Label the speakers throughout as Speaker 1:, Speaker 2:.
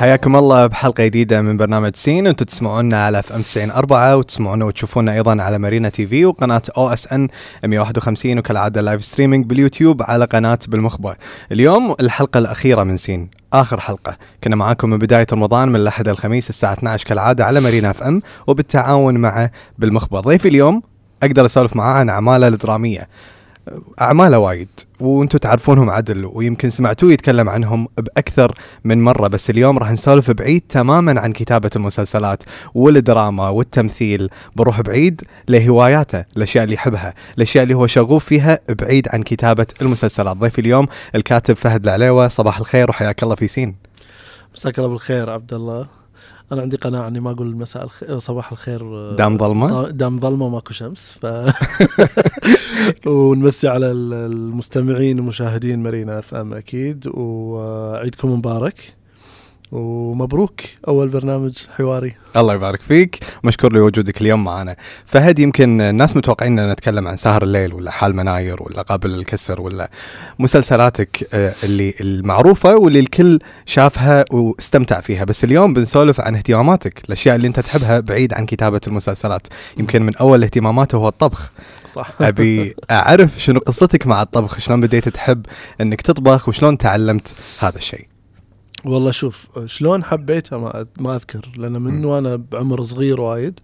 Speaker 1: حياكم الله بحلقة جديدة من برنامج سين أنتم تسمعونا على FM 90 4 وتسمعونا وتشوفونا أيضا على مارينا TV وقناة OSN 151 وكالعادة live streaming باليوتيوب على قناة بالمخبر. اليوم الحلقة الأخيرة من سين آخر حلقة كنا معاكم من بداية رمضان من الأحد الخميس الساعة 12 كالعادة على مارينا FM وبالتعاون مع بالمخبر. ضيفي اليوم أقدر أسولف معاه عن أعماله الدرامية. أعماله وايد وأنتم تعرفونهم عدل ويمكن سمعتوه يتكلم عنهم بأكثر من مرة بس اليوم راح نسولف بعيد تماما عن كتابة المسلسلات والدراما والتمثيل. بروح بعيد لهواياته الاشياء اللي يحبها الاشياء اللي هو شغوف فيها بعيد عن كتابة المسلسلات. ضيفي اليوم الكاتب فهد العليوة صباح الخير وحياك الله في سين.
Speaker 2: مساك الله بالخير عبد الله. أنا عندي قناعة إني ما أقول مساء الخير صباح الخير
Speaker 1: دام ظلمة؟
Speaker 2: دام ظلمة وماكو شمس ف ونمسي على المستمعين ومشاهدين مارينا أف أم أكيد وعيدكم مبارك. ومبروك أول برنامج حواري.
Speaker 1: الله يبارك فيك. مشكور لوجودك اليوم معنا. فهد يمكن الناس متوقعين أن نتكلم عن سهر الليل ولا حال مناير ولا قابل الكسر ولا مسلسلاتك آه، اللي المعروفة واللي الكل شافها واستمتع فيها. بس اليوم بنسولف عن اهتماماتك الأشياء اللي أنت تحبها بعيد عن كتابة المسلسلات. يمكن من أول اهتماماته هو الطبخ.
Speaker 2: صح.
Speaker 1: أبي أعرف شنو قصتك مع الطبخ؟ شلون بديت تحب إنك تطبخ؟ وشلون تعلمت هذا الشيء؟
Speaker 2: والله شوف شلون حبيتها ما ما أذكر لأن من وأنا بعمر صغير وايد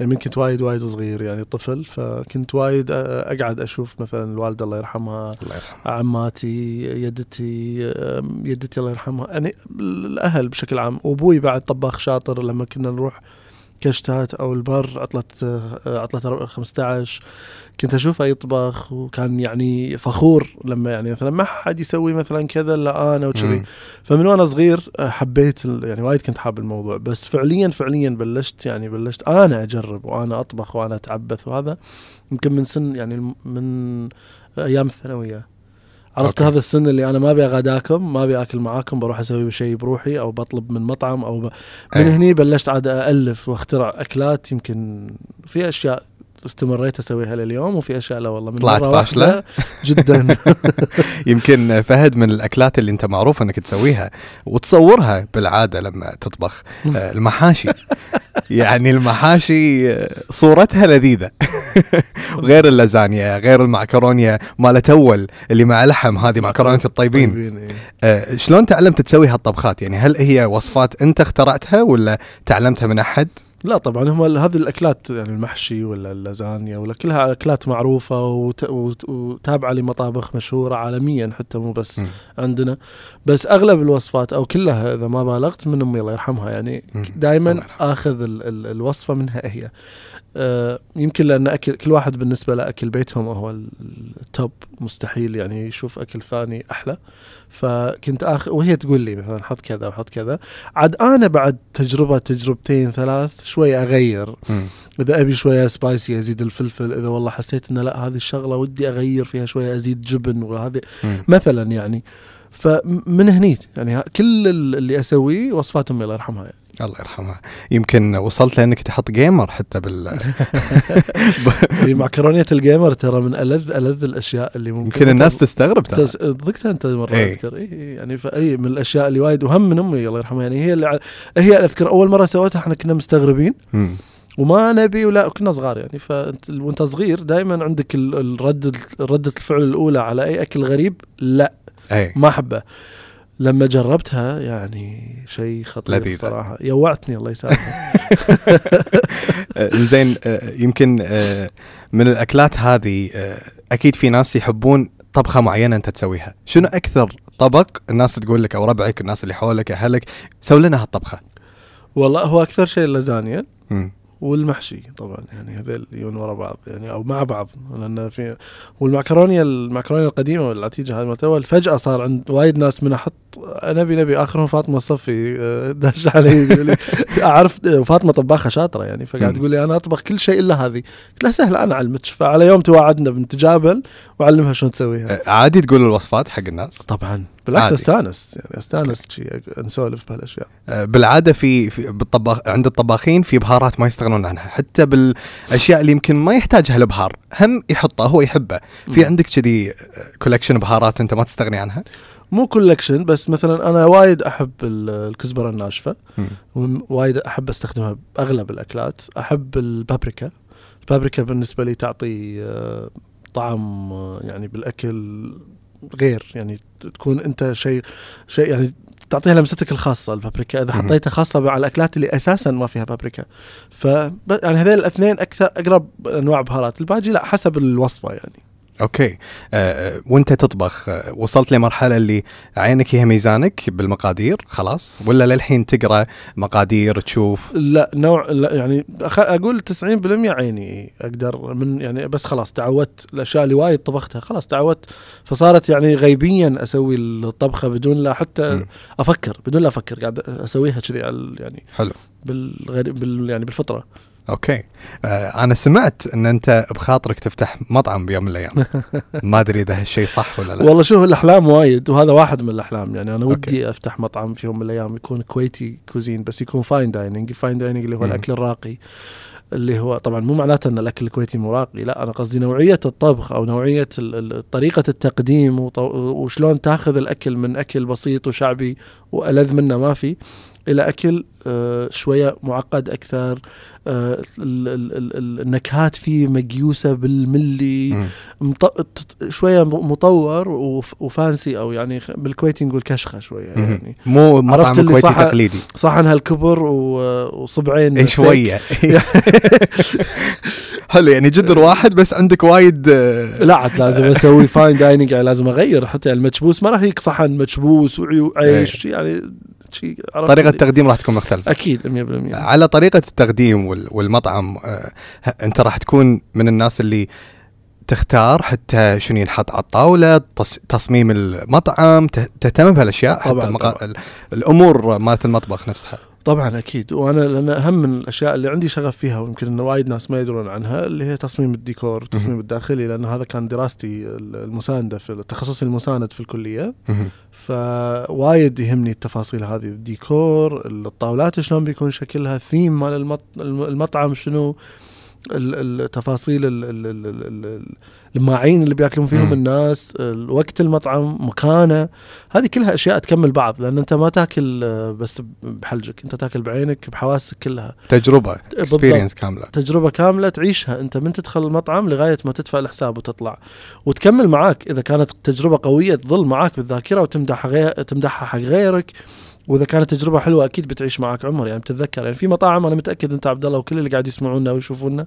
Speaker 2: يعني من كنت وايد وايد صغير يعني طفل فكنت وايد أقعد أشوف مثلا الوالدة الله يرحمها
Speaker 1: الله يرحمها.
Speaker 2: عماتي يدتي يدتي الله يرحمها يعني الأهل بشكل عام وأبوي بعد طباخ شاطر لما كنا نروح كشتات أو البر عطله عطله 15 كنت اشوفه يطبخ وكان يعني فخور لما يعني مثلا ما حد يسوي مثلا كذا إلا أنا وكذي. فمن وأنا صغير حبيت يعني وايد كنت حاب الموضوع. بس فعليا فعليا بلشت يعني بلشت أنا أجرب وأنا أطبخ وأنا أتعبث وهذا. يمكن من سن يعني من أيام الثانوية. عرفت أوكي. هذا السن اللي أنا ما أبي أغاداكم ما أبي أكل معاكم بروح أسوي شيء بروحي أو بطلب من مطعم أو ب... من أيه. هني بلشت عاد الف وأخترع أكلات يمكن في أشياء استمريت أسويها لليوم وفي أشياء لا والله من
Speaker 1: طلعت فاشلة.
Speaker 2: جدا.
Speaker 1: يمكن فهد من الأكلات اللي أنت معروف أنك تسويها وتصورها بالعادة لما تطبخ. آه، المحاشي. يعني المحاشي صورتها لذيذة. غير اللازانيا غير المعكرونيا مالت اول اللي مع لحم هذه معكرونة الطيبين.
Speaker 2: إيه.
Speaker 1: آه شلون تعلمت تسوي هالطبخات؟ يعني هل هي وصفات أنت اخترعتها ولا تعلمتها من أحد؟
Speaker 2: لا طبعا هم هذه الأكلات يعني المحشي ولا اللازانيا ولا كلها أكلات معروفة وت... وتابعة لمطابخ مشهورة عالميا حتى مو بس م. عندنا. بس أغلب الوصفات أو كلها إذا ما بالغت من أمي الله يرحمها يعني دائما آخذ ال... ال... الوصفة منها هي. يمكن لأن أكل كل واحد بالنسبة له اكل بيتهم هو التوب مستحيل يعني يشوف أكل ثاني أحلى. فكنت اخذ وهي تقول لي مثلا حط كذا وحط كذا. عاد أنا بعد تجربة تجربتين ثلاث شوي أغير. م. إذا أبي شوية spicy أزيد الفلفل إذا والله حسيت إنه لأ هذه الشغلة ودي أغير فيها شوية أزيد جبن وهذه مثلا يعني. فمن هني يعني كل اللي أسويه وصفات أمي الله يرحمها يعني.
Speaker 1: الله يرحمها. يمكن وصلت لأنك تحط جيمر حتى بال
Speaker 2: معكرونية الجيمر ترى من الذ ألذ الأشياء اللي ممكن
Speaker 1: يمكن الناس تستغرب
Speaker 2: ترى. ذقتها أنت مرة إيه. أذكر. اي يعني فاي من الأشياء اللي وايد وهم من أمي الله يرحمها. يعني هي اللي هي أذكر أول مرة سويتها إحنا كنا مستغربين. وما نبي ولا كنا صغار يعني. فانت وأنت صغير دائما عندك الرد ردة الفعل الأولى على أي أكل غريب لا.
Speaker 1: أي.
Speaker 2: ما أحبه. لما جربتها يعني شيء خطير لذيذة. صراحة. يوعتني الله يسامحك.
Speaker 1: زين آه، يمكن آه، من الأكلات هذه آه، أكيد في ناس يحبون طبخة معينة أنت تسويها. شنو أكثر طبق الناس تقول لك أو ربعك الناس اللي حولك أهلك سوي لنا هالطبخة؟
Speaker 2: والله هو أكثر شيء اللازانيا والمحشي طبعا يعني هذول يجون ورا بعض يعني أو مع بعض لأن في والمعكرونيه المعكرونيه القديمة والعتيجة هذه مالت فجاه صار عند وايد ناس من أحط نبي نبي آخرهم فاطمة الصفي آه، داش علي أعرف فاطمة طباخة شاطرة يعني فقاعد تقول لي أنا أطبخ كل شيء إلا هذه. قلت لها سهلة أنا أعلمك فعلى يوم تواعدنا بنتجابل وأعلمها شلون تسويها.
Speaker 1: أه، عادي تقول الوصفات حق الناس؟
Speaker 2: طبعا. بالعكس أستانس. يعني أستانس نسولف بهالأشياء.
Speaker 1: أه، بالعادة في, في بالطباخ عند الطباخين في بهارات ما يستغنون عنها. حتى بالأشياء اللي يمكن ما يحتاجها البهار هم يحطه هو يحبه. في. عندك كذي collection بهارات أنت ما تستغني عنها؟
Speaker 2: مو collection بس مثلا أنا وايد أحب ال- الكزبرة الناشفة. وايد أحب أستخدمها بأغلب الأكلات. أحب البابريكا. البابريكا بالنسبة لي تعطي آه، طعم آه، يعني بالأكل غير يعني تكون أنت شيء شيء يعني تعطيها لمستك الخاصة البابريكا.
Speaker 1: إذا.
Speaker 2: حطيتها خاصة على الأكلات اللي أساسا ما فيها بابريكا. ف يعني هذول الاثنين أكثر أقرب أنواع بهارات. الباقي لا حسب الوصفة يعني.
Speaker 1: أوكي. آه، آه، وانت تطبخ آه، وصلت لمرحلة اللي عينك هي ميزانك بالمقادير خلاص؟ ولا للحين تقرأ مقادير تشوف؟
Speaker 2: لا نوع لا يعني. أقول 90% عيني أقدر من يعني بس خلاص تعودت الأشياء اللي وايد طبختها خلاص تعودت. فصارت يعني غيبيا أسوي الطبخة بدون لا حتى
Speaker 1: مم.
Speaker 2: أفكر بدون لا أفكر قاعد أسويها كذي يعني
Speaker 1: حلو.
Speaker 2: بالغريب بال يعني بالفطرة.
Speaker 1: أوكي. آه، أنا سمعت إن أنت بخاطرك تفتح مطعم بيوم من الأيام. ما أدري إذا هالشيء صح ولا لا.
Speaker 2: والله شوف الأحلام وايد وهذا واحد من الأحلام. يعني أنا
Speaker 1: okay.
Speaker 2: ودي أفتح مطعم في يوم من الأيام يكون كويتي cuisine بس يكون fine dining ال fine dining اللي هو. الأكل الراقي اللي هو طبعا مو معناته إن الأكل الكويتي مو راقي لا أنا قصدي نوعية الطبخ أو نوعية طريقة التقديم وشلون تاخذ الأكل من أكل بسيط وشعبي وألذ منه ما في. إلى أكل آه، شوية معقد أكثر آه، ال- ال- ال- ال- النكهات فيه مقيوسه بالملي شوية مطور وف... و fancy أو يعني بالكويتي نقول كشخة
Speaker 1: شوية.
Speaker 2: يعني
Speaker 1: مو مطعم كويتي تقليدي
Speaker 2: صحن هالكبر. وصبعين.
Speaker 1: شوية حلو يعني جدر واحد بس عندك وايد آه،
Speaker 2: لا عاد لازم أسوي fine dining يعني لازم أغير حتى يعني المكبوس ما راح يجيك صحن مكبوس وعيش يعني شيء
Speaker 1: طريقة
Speaker 2: اللي-
Speaker 1: التقديم راح تكون مختلفة.
Speaker 2: أكيد 100%
Speaker 1: على طريقة التقديم وال- والمطعم آه، أنت راح تكون من الناس اللي تختار حتى شنو ينحط على الطاولة تص- تصميم المطعم ته- تهتم بهالأشياء حتى
Speaker 2: طبعاً،
Speaker 1: الأمور مالت المطبخ نفسها.
Speaker 2: طبعا أكيد وأنا لأن أهم من الأشياء اللي عندي شغف فيها ويمكن ان وايد ناس ما يدرون عنها اللي هي تصميم الديكور التصميم. الداخلي لأن هذا كان دراستي المساندة في تخصصي المساند في
Speaker 1: الكلية.
Speaker 2: فوايد يهمني التفاصيل هذه الديكور الطاولات شلون بيكون شكلها ثيم مال المط... المطعم شنو ال- التفاصيل ال- ال- ال- ال- ال- الماعين اللي بياكلون فيهم
Speaker 1: مم.
Speaker 2: الناس وقت المطعم مكانه هذه كلها أشياء تكمل بعض لأن أنت ما تاكل آه، بس بحلجك أنت تاكل بعينك بحواسك كلها. تجربة.
Speaker 1: experience كاملة.
Speaker 2: تجربة كاملة تعيشها أنت من تدخل المطعم لغاية ما تدفع الحساب وتطلع. وتكمل معاك إذا كانت تجربة قوية تظل معاك بالذاكرة وتمدح غير تمدحها حق غيرك. وإذا كانت تجربة حلوة أكيد بتعيش معاك عمر. يعني بتتذكر يعني في مطاعم أنا متأكد أنت عبد الله وكل اللي قاعد يسمعونا ويشوفونا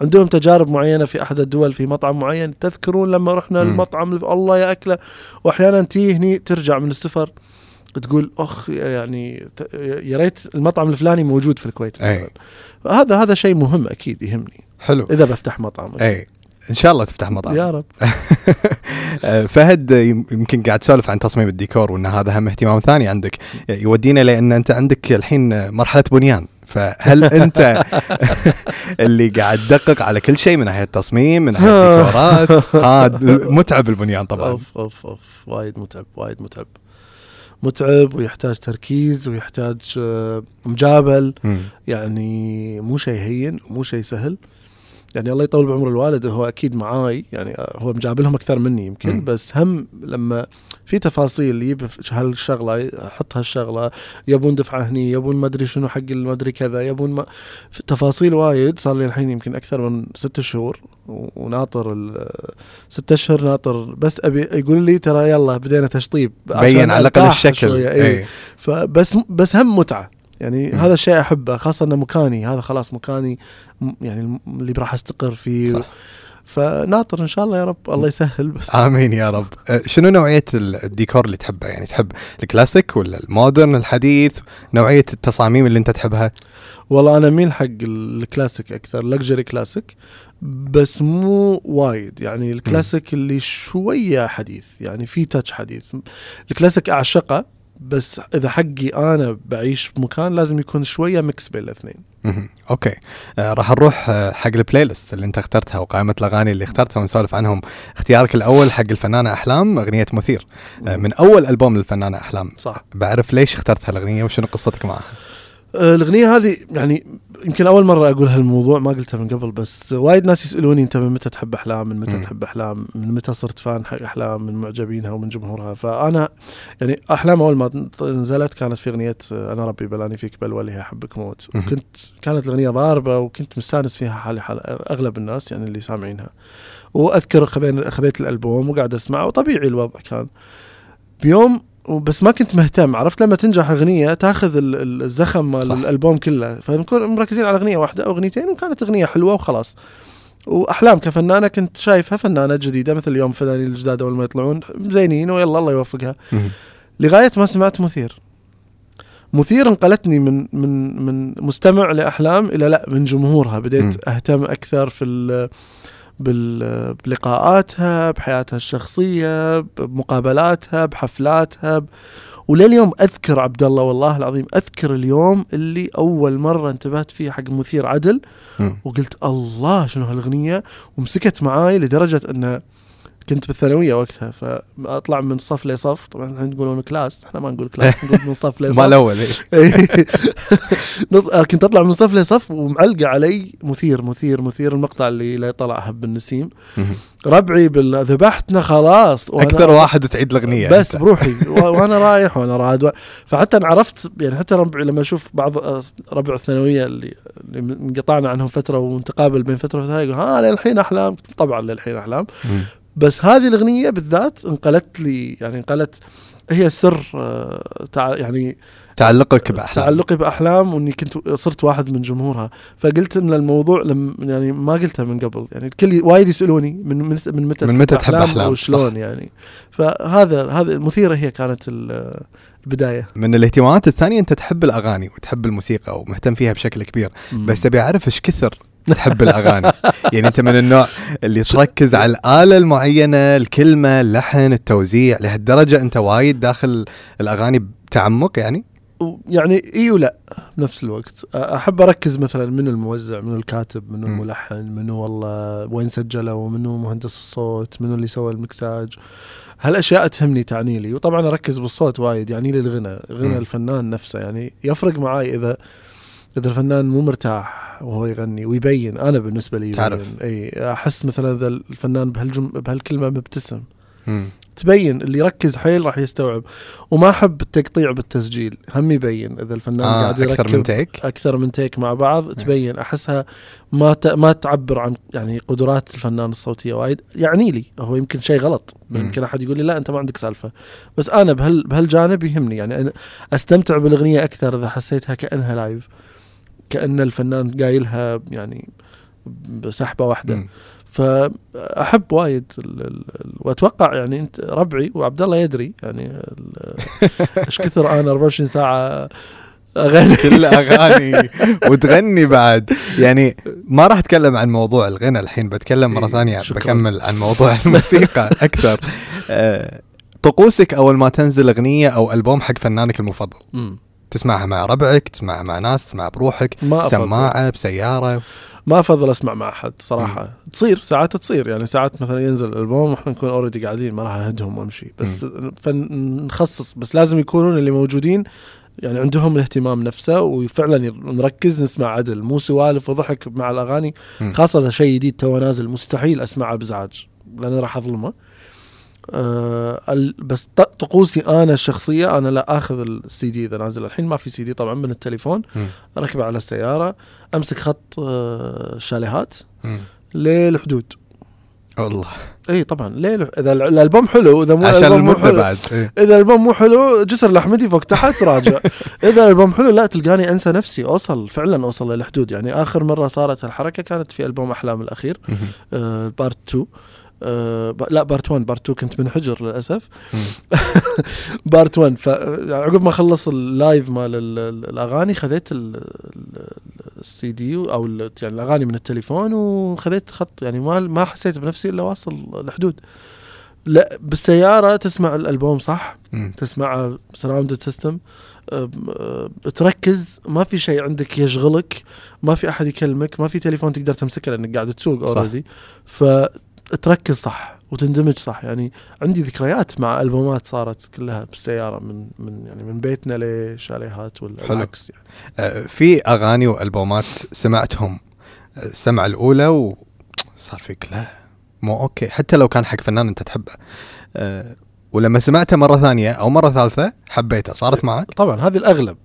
Speaker 2: عندهم تجارب معينة في أحد الدول في مطعم معين. تذكرون لما رحنا
Speaker 1: مم.
Speaker 2: المطعم الله يا أكلة. وأحيانا تي هني ترجع من السفر تقول أخ يعني يا ريت المطعم الفلاني موجود في الكويت.
Speaker 1: أي.
Speaker 2: هذا هذا شيء مهم أكيد يهمني.
Speaker 1: حلو.
Speaker 2: إذا بفتح مطعم.
Speaker 1: أي. إن شاء الله تفتح مطعم.
Speaker 2: يا رب.
Speaker 1: فهد يم- يمكن قاعد تسولف عن تصميم الديكور وإن هذا هم اهتمام ثاني عندك. يودينا لأن أنت عندك الحين مرحلة بنيان. فهل انت اللي قاعد تدقق على كل شيء من ناحية التصميم من ناحية الديكورات؟ هذا متعب البنيان طبعا.
Speaker 2: أوف أوف أوف. وايد متعب وايد متعب. متعب ويحتاج تركيز ويحتاج آه، مجابل. يعني مو شيء هين ومو شيء سهل. يعني الله يطول بعمر الوالد هو أكيد معاي. يعني هو مجابلهم أكثر مني يمكن. بس هم لما في تفاصيل يجيب هالشغلة حط هالشغلة يبون دفعة هني يبون ما أدري شنو حق ما أدري كذا يبون ما في تفاصيل وايد صار لي الحين يمكن أكثر من ست شهور وناطر ست أشهر ناطر بس أبي يقول لي ترى يلا بدينا تشطيب
Speaker 1: بين على
Speaker 2: الأقل
Speaker 1: الشكل
Speaker 2: شوية. إيه.
Speaker 1: اي
Speaker 2: فبس بس هم متعة يعني
Speaker 1: مم.
Speaker 2: هذا الشيء أحبه خاصة إنه مكاني هذا خلاص مكاني م- يعني اللي راح أستقر فيه
Speaker 1: صح
Speaker 2: فناطر إن شاء الله يا رب الله يسهل بس.
Speaker 1: آمين يا رب. آه، شنو نوعية ال- الديكور اللي تحبه يعني تحب الكلاسيك ولا ال modern الحديث؟ نوعية التصاميم اللي أنت تحبها؟
Speaker 2: والله أنا اميل حق الكلاسيك أكثر luxury classic بس مو وايد. يعني الكلاسيك اللي شوية حديث يعني في touch حديث. الكلاسيك أعشقه بس إذا حقي أنا بعيش بمكان لازم يكون شوية mix بين الاثنين.
Speaker 1: okay. آه راح نروح آه حق ال playlist اللي أنت اخترتها وقائمة الأغاني اللي اخترتها ونسولف عنهم. اختيارك الأول حق الفنانة أحلام أغنية مثير. آه من أول ألبوم للفنانة أحلام.
Speaker 2: صح.
Speaker 1: بعرف ليش اخترت هالاغنيه وشنو قصتك معها؟
Speaker 2: آه، الأغنية هذه يعني يمكن أول مرة أقول هالموضوع ما قلتها من قبل بس وايد ناس يسألوني أنت من متى تحب أحلام من متى
Speaker 1: مم.
Speaker 2: تحب أحلام من متى صرت fan حق أحلام من معجبينها ومن جمهورها فأنا يعني أحلام أول ما نزلت كانت في أغنية أنا ربي بلاني فيك بل ولي أحبك موت. وكنت كانت الأغنية ضاربة وكنت مستانس فيها حالي حال أغلب الناس يعني اللي سامعينها وأذكر خذيت الألبوم وقاعد أسمعه وطبيعي الوضع كان بيوم بس ما كنت مهتم عرفت لما تنجح أغنية تاخذ ال- ال- الزخم مال. الألبوم كله فنكون مركزين على أغنية واحدة أو أغنيتين وكانت أغنية حلوة وخلاص وأحلام كفنانة كنت شايفها فنانة جديدة مثل اليوم فنانين الجداد أول ما يطلعون زينين ويلا الله يوفقها. لغاية ما سمعت مثير مثير انقلتني من من من مستمع لأحلام إلى لا من جمهورها بديت. أهتم أكثر في بلقاءاتها بحياتها الشخصية بمقابلاتها بحفلاتها ب... ولليوم أذكر عبد الله والله العظيم أذكر اليوم اللي أول مرة انتبهت فيه حق مثير عدل
Speaker 1: مم.
Speaker 2: وقلت الله شنو هالأغنية ومسكت معاي لدرجة إنه كنت بالثانويه وقتها فأطلع من صف لصف طبعا الحين تقولون class إحنا ما نقول class نقول من صف لصف
Speaker 1: ما الأول إيه.
Speaker 2: نط- آه، كنت أطلع من صف لصف ومعلقة علي مثير مثير مثير المقطع اللي لا طلع هب النسيم. ربعي بال- ذبحتنا خلاص
Speaker 1: أكثر واحد تعيد الأغنية
Speaker 2: بس. بروحي وأنا رايح وأنا راد فحتى أنا عرفت يعني حتى ربعي لما أشوف بعض آه، ربع الثانوية اللي اللي انقطعنا عنهم فترة ونتقابل بين فترة وفترة يقول ها للحين أحلام طبعا للحين
Speaker 1: أحلام.
Speaker 2: بس هذه الأغنية بالذات انقلت لي يعني انقلت هي سر آه، تع يعني
Speaker 1: تعلقك بأحلام.
Speaker 2: تعلقي بأحلام وإني كنت صرت واحد من جمهورها. فقلت إن الموضوع لم يعني ما قلتها من قبل. يعني الكل وايد يسألوني من من من متى
Speaker 1: من متى تحب أحلام،
Speaker 2: وشلون يعني. فهذا هذا المثيره هي كانت ال- البداية.
Speaker 1: من الاهتمامات الثانية أنت تحب الأغاني وتحب الموسيقى ومهتم فيها بشكل كبير. بس أبي أعرف إيش كثر تحب الأغاني. يعني أنت من النوع اللي تركز على الآلة المعينة الكلمة اللحن التوزيع لهالدرجة أنت وايد داخل الأغاني بتعمق يعني؟
Speaker 2: يعني إي ولا بنفس الوقت. أحب أركز مثلا من الموزع من الكاتب من. الملحن منو والله وين سجلوا منو مهندس الصوت منو اللي سوى المكساج هالأشياء تهمني تعني لي. وطبعا أركز بالصوت وايد يعني لي الغنى غنى. الفنان نفسه. يعني يفرق معاي إذا إذا الفنان مو مرتاح وهو يغني ويبين أنا بالنسبة لي.
Speaker 1: تعرف.
Speaker 2: أي أحس مثلا إذا الفنان بهالجم بهالكلمة مبتسم.
Speaker 1: مم.
Speaker 2: تبين اللي يركز حيل راح يستوعب. وما أحب التقطيع بالتسجيل هم يبين. إذا الفنان
Speaker 1: آه
Speaker 2: قاعد يركب
Speaker 1: أكثر من تيك
Speaker 2: أكثر من تيك مع بعض تبين. أحسها ما ت... ما تعبر عن يعني قدرات الفنان الصوتية وايد. يعني لي هو يمكن شيء غلط. يمكن أحد يقول لي لا أنت ما عندك سالفة. بس أنا بهال بهالجانب يهمني. يعني أنا أستمتع بالأغنية أكثر إذا حسيتها كأنها لايف كأن الفنان قايلها يعني بسحبة واحدة
Speaker 1: مم.
Speaker 2: فأحب وايد وأتوقع يعني أنت ربعي وعبد الله يدري يعني إيش كثر أنا 24 ساعة أغني
Speaker 1: كل أغاني وتغني بعد يعني ما راح أتكلم عن موضوع الغنى الحين بتكلم مرة
Speaker 2: إيه،
Speaker 1: ثانية
Speaker 2: شكراً.
Speaker 1: بكمل عن موضوع الموسيقى أكثر آه، طقوسك أول ما تنزل أغنية أو ألبوم حق فنانك المفضل
Speaker 2: مم.
Speaker 1: تسمعها مع ربعك تسمعها مع ناس تسمعها بروحك
Speaker 2: ما.
Speaker 1: سماعة بسيارة.
Speaker 2: ما أفضل أسمع مع أحد صراحة. تصير ساعات تصير. يعني ساعات مثلا ينزل الألبوم وإحنا نكون already قاعدين ما راح أهدهم وأمشي. بس فنخصص. بس لازم يكونون اللي موجودين يعني عندهم الاهتمام نفسه وفعلا نركز نسمع عدل. مو سوالف وضحك مع الأغاني.
Speaker 1: مم.
Speaker 2: خاصة شيء جديد تو نازل مستحيل أسمعه بازعاج لأن راح أظلمه. ال- بس طقوسي أنا الشخصيه أنا لا آخذ السي دي إذا نازل الحين ما في سي دي طبعا من التليفون. اركبه على السيارة أمسك خط آه،. للحدود
Speaker 1: والله.
Speaker 2: إي طبعا. ليه إذا ال- الألبوم حلو إذا مو
Speaker 1: عشان المدة
Speaker 2: حلو
Speaker 1: بعد. إيه.
Speaker 2: إذا الألبوم مو حلو جسر الاحمدي فوق تحت راجع. إذا الألبوم حلو لا تلقاني أنسى نفسي. أوصل فعلا أوصل للحدود. يعني آخر مرة صارت الحركة كانت في ألبوم أحلام
Speaker 1: الأخير.
Speaker 2: آه part 2 آه لا part 1 part 2 كنت منحجر
Speaker 1: للأسف.
Speaker 2: part 1 ف يعني عقب ما خلص ال live مال ال- ال- الأغاني خذيت ال- ال- السي دي أو يعني الأغاني من التليفون وخذيت خط. يعني ما ما حسيت بنفسي إلا واصل الحدود. لا بالسيارة تسمع الألبوم صح؟
Speaker 1: مم.
Speaker 2: تسمعه surrounded system تركز. ما في شيء عندك يشغلك. ما في أحد يكلمك. ما في تليفون تقدر تمسكه لأنك قاعد تسوق. already تركز صح وتندمج صح يعني عندي ذكريات مع ألبومات صارت كلها بالسيارة من من يعني من بيتنا لشاليهات ولا. العكس يعني.
Speaker 1: آه، في أغاني وألبومات سمعتهم آه، السمعه الأولى وصار فيك لا مو okay حتى لو كان حق فنان أنت تحبه آه، ولما سمعته مرة ثانية أو مرة ثالثة حبيته صارت معك؟
Speaker 2: طبعا هذه
Speaker 1: الأغلب.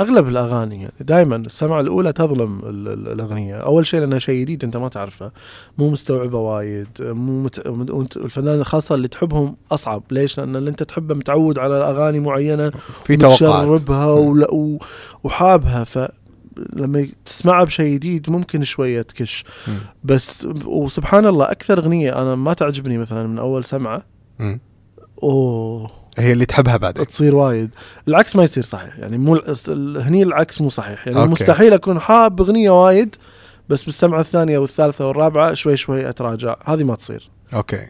Speaker 2: أغلب الأغاني يعني دائما السمعه الأولى تظلم ال- ال- الأغنية. أول شيء لأنها شيء جديد أنت ما تعرفه مو مستوعبة وايد مو مت... وانت الفنانين الخاصه اللي تحبهم أصعب. ليش؟ لأن اللي أنت تحبه متعود على أغاني معينة
Speaker 1: في
Speaker 2: متشربها ولا و... وحابها. ف لما تسمعها بشيء جديد ممكن شوية تكش. بس وسبحان الله أكثر أغنية أنا ما تعجبني مثلا من أول
Speaker 1: سمعة.
Speaker 2: أوه.
Speaker 1: هي اللي تحبها بعدين.
Speaker 2: تصير وايد. العكس ما يصير صحيح. يعني مو هني العكس مو صحيح. يعني
Speaker 1: okay.
Speaker 2: مستحيل أكون حاب أغنية وايد بس بالسمعة الثانية والثالثة والرابعة شوي شوي أتراجع. هذه ما تصير.
Speaker 1: okay.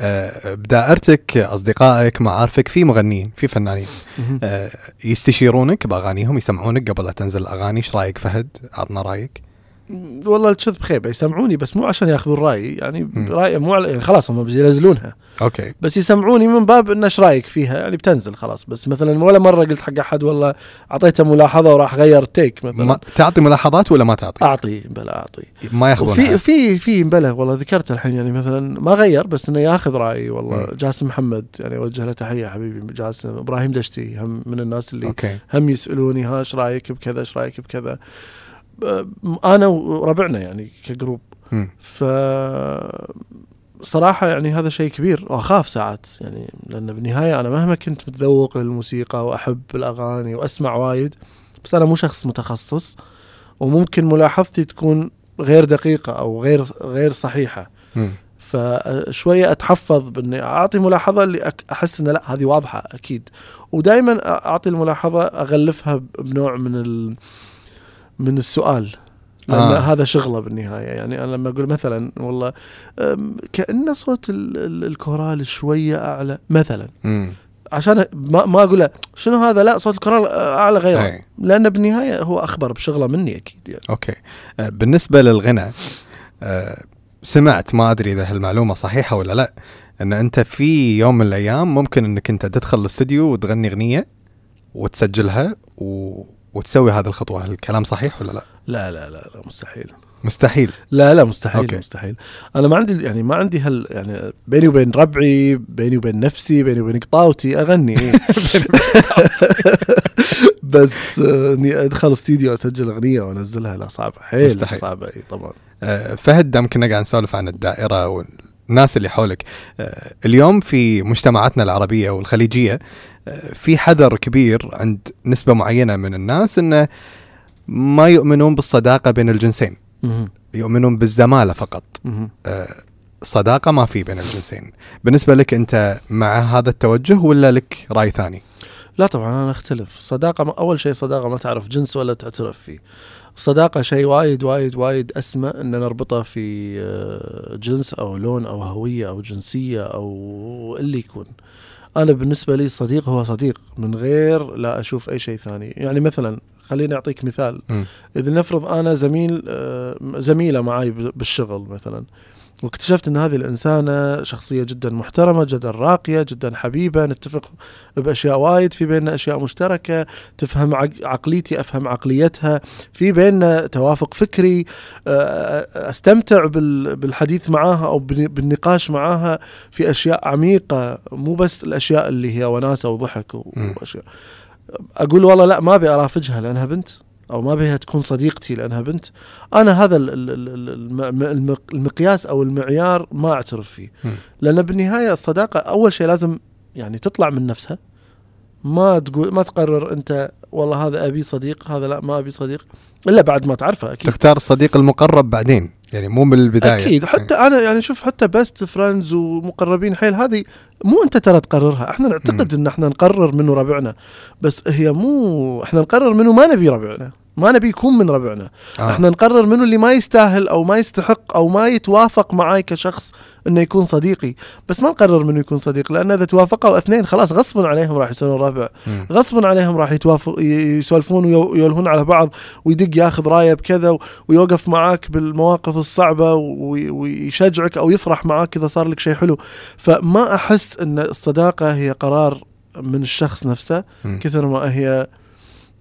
Speaker 1: آه، بدائرتك أصدقائك معارفك في مغنيين في فنانين. آه، يستشيرونك بأغانيهم يسمعونك قبل لا تنزل الأغاني. إيش رأيك فهد؟ عطنا رأيك.
Speaker 2: والله الكذب خيبه يسمعوني بس مو عشان ياخذون رأيي يعني. رأيي مو على- يعني خلاص هم بينزلونها
Speaker 1: okay.
Speaker 2: بس يسمعوني من باب انه إيش رأيك فيها؟ يعني بتنزل خلاص. بس مثلا ولا مرة قلت حق أحد والله أعطيته ملاحظة وراح غير take مثلا.
Speaker 1: ما تعطي ملاحظات ولا ما تعطي؟
Speaker 2: أعطي بلا أعطي.
Speaker 1: ما ياخذونها.
Speaker 2: وفي في في بلا والله ذكرت الحين يعني مثلا ما غير بس إنه ياخذ رايي والله. جاسم محمد يعني أوجه له تحية حبيبي جاسم إبراهيم دشتي هم من الناس اللي
Speaker 1: okay.
Speaker 2: هم يسألوني ها إيش رأيك بكذا إيش رأيك بكذا. أنا وربعنا يعني ك
Speaker 1: group.
Speaker 2: ف صراحة يعني هذا شيء كبير واخاف ساعات يعني لأن بالنهاية أنا مهما كنت متذوق للموسيقى وأحب الأغاني وأسمع وايد بس أنا مو شخص متخصص وممكن ملاحظتي تكون غير دقيقة أو غير غير صحيحة. فشوية أتحفظ بإني أعطي ملاحظة اللي أحس إنه لا هذه واضحة أكيد ودائما أعطي الملاحظة أغلفها بنوع من ال من السؤال لأن
Speaker 1: آه.
Speaker 2: هذا شغلة بالنهاية. يعني أنا لما أقول مثلا والله أم، كأن صوت ال- ال- الكورال شوية أعلى. مثلا.
Speaker 1: مم.
Speaker 2: عشان ما ما أقول شنو هذا؟ لا صوت الكورال أعلى غيره.
Speaker 1: أي.
Speaker 2: لأن بالنهاية هو أخبر بشغلة مني أكيد يعني.
Speaker 1: okay. آه، بالنسبة للغنى آه، سمعت ما أدري إذا هالمعلومة صحيحة ولا لا إن أنت في يوم من الأيام ممكن إنك أنت تدخل الاستوديو وتغني أغنية وتسجلها و... وتسوي هذه الخطوة. هل الكلام صحيح ولا لا؟
Speaker 2: لا لا لا, لا مستحيل.
Speaker 1: مستحيل.
Speaker 2: لا لا مستحيل
Speaker 1: أوكي.
Speaker 2: مستحيل. أنا ما عندي يعني ما عندي هال يعني بيني وبين ربعي بيني وبين نفسي بيني وبين قطاوتي أغني. بس آه، إني أدخل استديو أسجل أغنية وأنزلها. لا صعبة. حيل
Speaker 1: مستحيل.
Speaker 2: صعبة. إي طبعا.
Speaker 1: آه، فهد دام كنا قاعد نسولف عن الدائرة والناس اللي حولك. آه، اليوم في مجتمعاتنا العربية والخليجية آه، في حذر كبير عند نسبة معينة من الناس انه ما يؤمنون بالصداقة بين الجنسين. يؤمنون بالزمالة فقط. آه، صداقة ما في بين الجنسين. بالنسبة لك أنت مع هذا التوجه ولا لك رأي ثاني؟
Speaker 2: لا طبعا أنا أختلف. الصداقه ما أول شيء صداقة ما تعرف جنس ولا تعترف فيه. الصداقه شيء وايد وايد وايد أسمى إن نربطه في آه، جنس أو لون أو هوية أو جنسية أو اللي يكون. أنا بالنسبة لي الصديق هو صديق من غير لا أشوف أي شيء ثاني. يعني مثلا خليني أعطيك مثال. إذا نفرض أنا زميل آه، زميلة معي بالشغل مثلا. واكتشفت إن هذه الإنسانة شخصية جدا محترمة جدا راقية جدا حبيبة. نتفق بأشياء وايد في بيننا أشياء مشتركة. تفهم عق- عقليتي أفهم عقليتها. في بيننا توافق فكري. آه، أستمتع بال- بالحديث معاها أو بالنقاش معاها. في أشياء عميقة مو بس الأشياء اللي هي وناسة وضحك. وأشياء. أقول والله لا ما أبي ارافقها لأنها بنت. أو ما بيها تكون صديقتي لأنها بنت. أنا هذا ال- ال- ال- الم- الم- المقياس أو المعيار ما أعترف فيه. لأن بالنهاية الصداقة أول شيء لازم يعني تطلع من نفسها. ما تقول ما تقرر أنت والله هذا أبي صديق هذا لا ما أبي صديق إلا بعد ما تعرفه أكيد.
Speaker 1: تختار الصديق المقرب بعدين. يعني مو من البدايه
Speaker 2: أكيد. حتى أنا يعني شوف حتى best friends ومقربين حيل هذه مو أنت ترى تقررها. إحنا نعتقد إن إحنا نقرر منو ربعنا. بس هي مو إحنا نقرر منو ما نبي ربعنا. ما نبي يكون من ربعنا
Speaker 1: آه.
Speaker 2: إحنا نقرر منو اللي ما يستاهل أو ما يستحق أو ما يتوافق معاي كشخص إنه يكون صديقي بس ما نقرر منو يكون صديق لأن إذا توافقوا اثنين خلاص غصبا عليهم راح يصيرون ربع. غصبا عليهم راح يتوافق يسولفون ويولهون على بعض ويدق ياخذ راية بكذا ويوقف معاك بالمواقف الصعبة وي- ويشجعك أو يفرح معاك إذا صار لك شيء حلو فما أحس إن الصداقة هي قرار من الشخص نفسه. كثر ما هي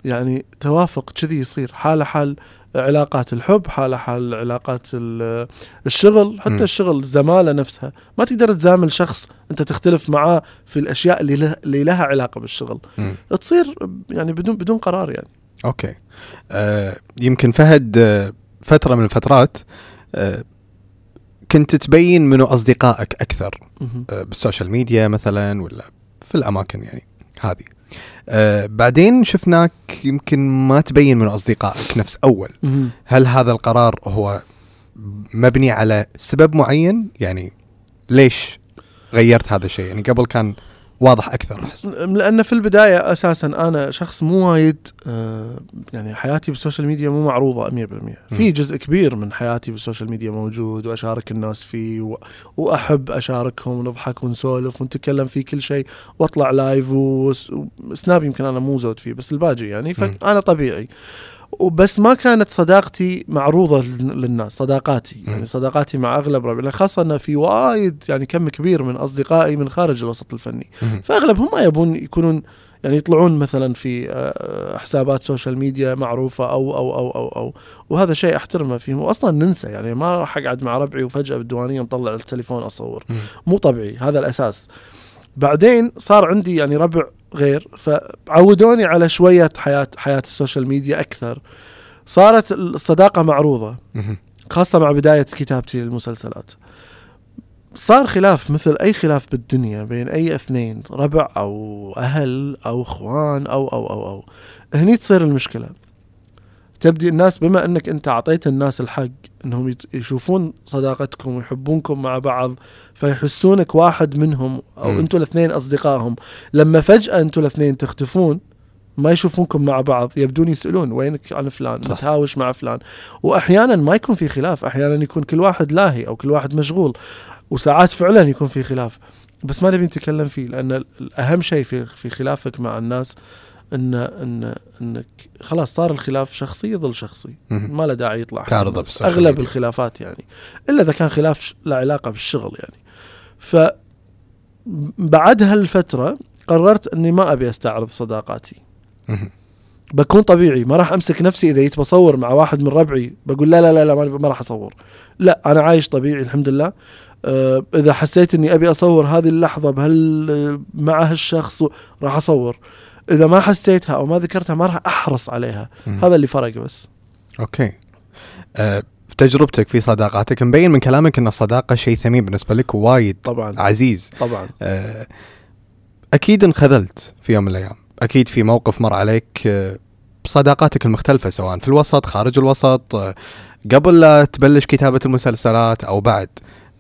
Speaker 2: يعني توافق كذي يصير. حاله حال علاقات الحب حاله حال علاقات ال- الشغل حتى
Speaker 1: مم.
Speaker 2: الشغل الزماله نفسها. ما تقدر تزامل شخص أنت تختلف معاه في الأشياء اللي له اللي لها علاقة بالشغل.
Speaker 1: مم.
Speaker 2: تصير يعني بدون بدون قرار يعني.
Speaker 1: okay. آه يمكن فهد آه فترة من الفترات آه كنت تبين منو أصدقائك
Speaker 2: أكثر.
Speaker 1: آه بال social media مثلا ولا في الأماكن يعني هذه؟ آه بعدين شفناك يمكن ما تبين من أصدقائك نفس
Speaker 2: أول.
Speaker 1: هل هذا القرار هو مبني على سبب معين؟ يعني ليش غيرت هذا الشيء؟ يعني قبل كان واضح أكثر أحس.
Speaker 2: لأن في البداية أساسا أنا شخص مو وايد آه، يعني حياتي بال social media مو معروضة 100% في جزء كبير من حياتي بال social media موجود وأشارك الناس فيه و... وأحب أشاركهم ونضحك ونسولف ونتكلم في كل شيء وأطلع live وس- و Snap يمكن أنا مو زود فيه بس الباقي يعني. فأنا طبيعي. وبس ما كانت صداقتي معروضة لل- للناس صداقاتي. يعني صداقاتي مع أغلب ربعي خاصة انه في وايد يعني كم كبير من أصدقائي من خارج الوسط الفني. فاغلبهم ما يبون يكونون يعني يطلعون مثلا في آه، حسابات social media معروفة أو أو أو أو, أو وهذا شيء أحترمه فيهم واصلا ننسى يعني ما راح أقعد مع ربعي وفجأة بالديوانية مطلع التليفون
Speaker 1: أصور.
Speaker 2: مو طبيعي هذا الأساس بعدين صار عندي يعني ربع غير فعودوني على شوية حياة حياة ال social media أكثر. صارت الصداقة
Speaker 1: معروضة.
Speaker 2: خاصة مع بداية كتابتي للمسلسلات. صار خلاف مثل أي خلاف بالدنيا بين أي اثنين ربع أو أهل أو إخوان أو أو أو أو. هني تصير المشكلة. تبدي الناس بما أنك أنت أعطيت الناس الحق أنهم يت- يشوفون صداقتكم ويحبونكم مع بعض فيحسونك واحد منهم
Speaker 1: مم.
Speaker 2: أنتوا الاثنين أصدقائهم لما فجأة أنتوا الاثنين تختفون ما يشوفونكم مع بعض يبدون يسألون وينك عن فلان
Speaker 1: صح.
Speaker 2: متهاوش مع فلان واحيانا ما يكون في خلاف أحيانا يكون كل واحد لاهي أو كل واحد مشغول وساعات فعلا يكون في خلاف بس ما نبي نتكلم فيه لأن الاهم شيء في في خلافك مع الناس ان ان إنك خلاص صار الخلاف شخصي يظل شخصي. ما له داعي يطلع.
Speaker 1: تعرضه أغلب.
Speaker 2: الخلافات يعني. إلا إذا كان خلاف له علاقة بالشغل يعني. ف بعد هالفترة قررت إني ما أبي أستعرض صداقاتي. بكون طبيعي. ما راح أمسك نفسي إذا جيت بصور مع واحد من ربعي بقول لا لا لا, لا ما, ما راح أصور. لا أنا عايش طبيعي الحمد لله. أه إذا حسيت إني أبي أصور هذه اللحظة بهال مع هالشخص راح أصور. إذا ما حسيتها أو ما ذكرتها ما راح أحرص عليها.
Speaker 1: مم.
Speaker 2: هذا اللي فرق بس.
Speaker 1: أوكي. آه في تجربتك في صداقاتك مبين من كلامك إن الصداقة شيء ثمين بالنسبة لك وايد
Speaker 2: طبعا.
Speaker 1: عزيز.
Speaker 2: طبعا.
Speaker 1: آه أكيد انخذلت في يوم من الأيام. أكيد في موقف مر عليك آه بصداقاتك المختلفة سواء في الوسط خارج الوسط آه قبل لا تبلش كتابة المسلسلات أو بعد.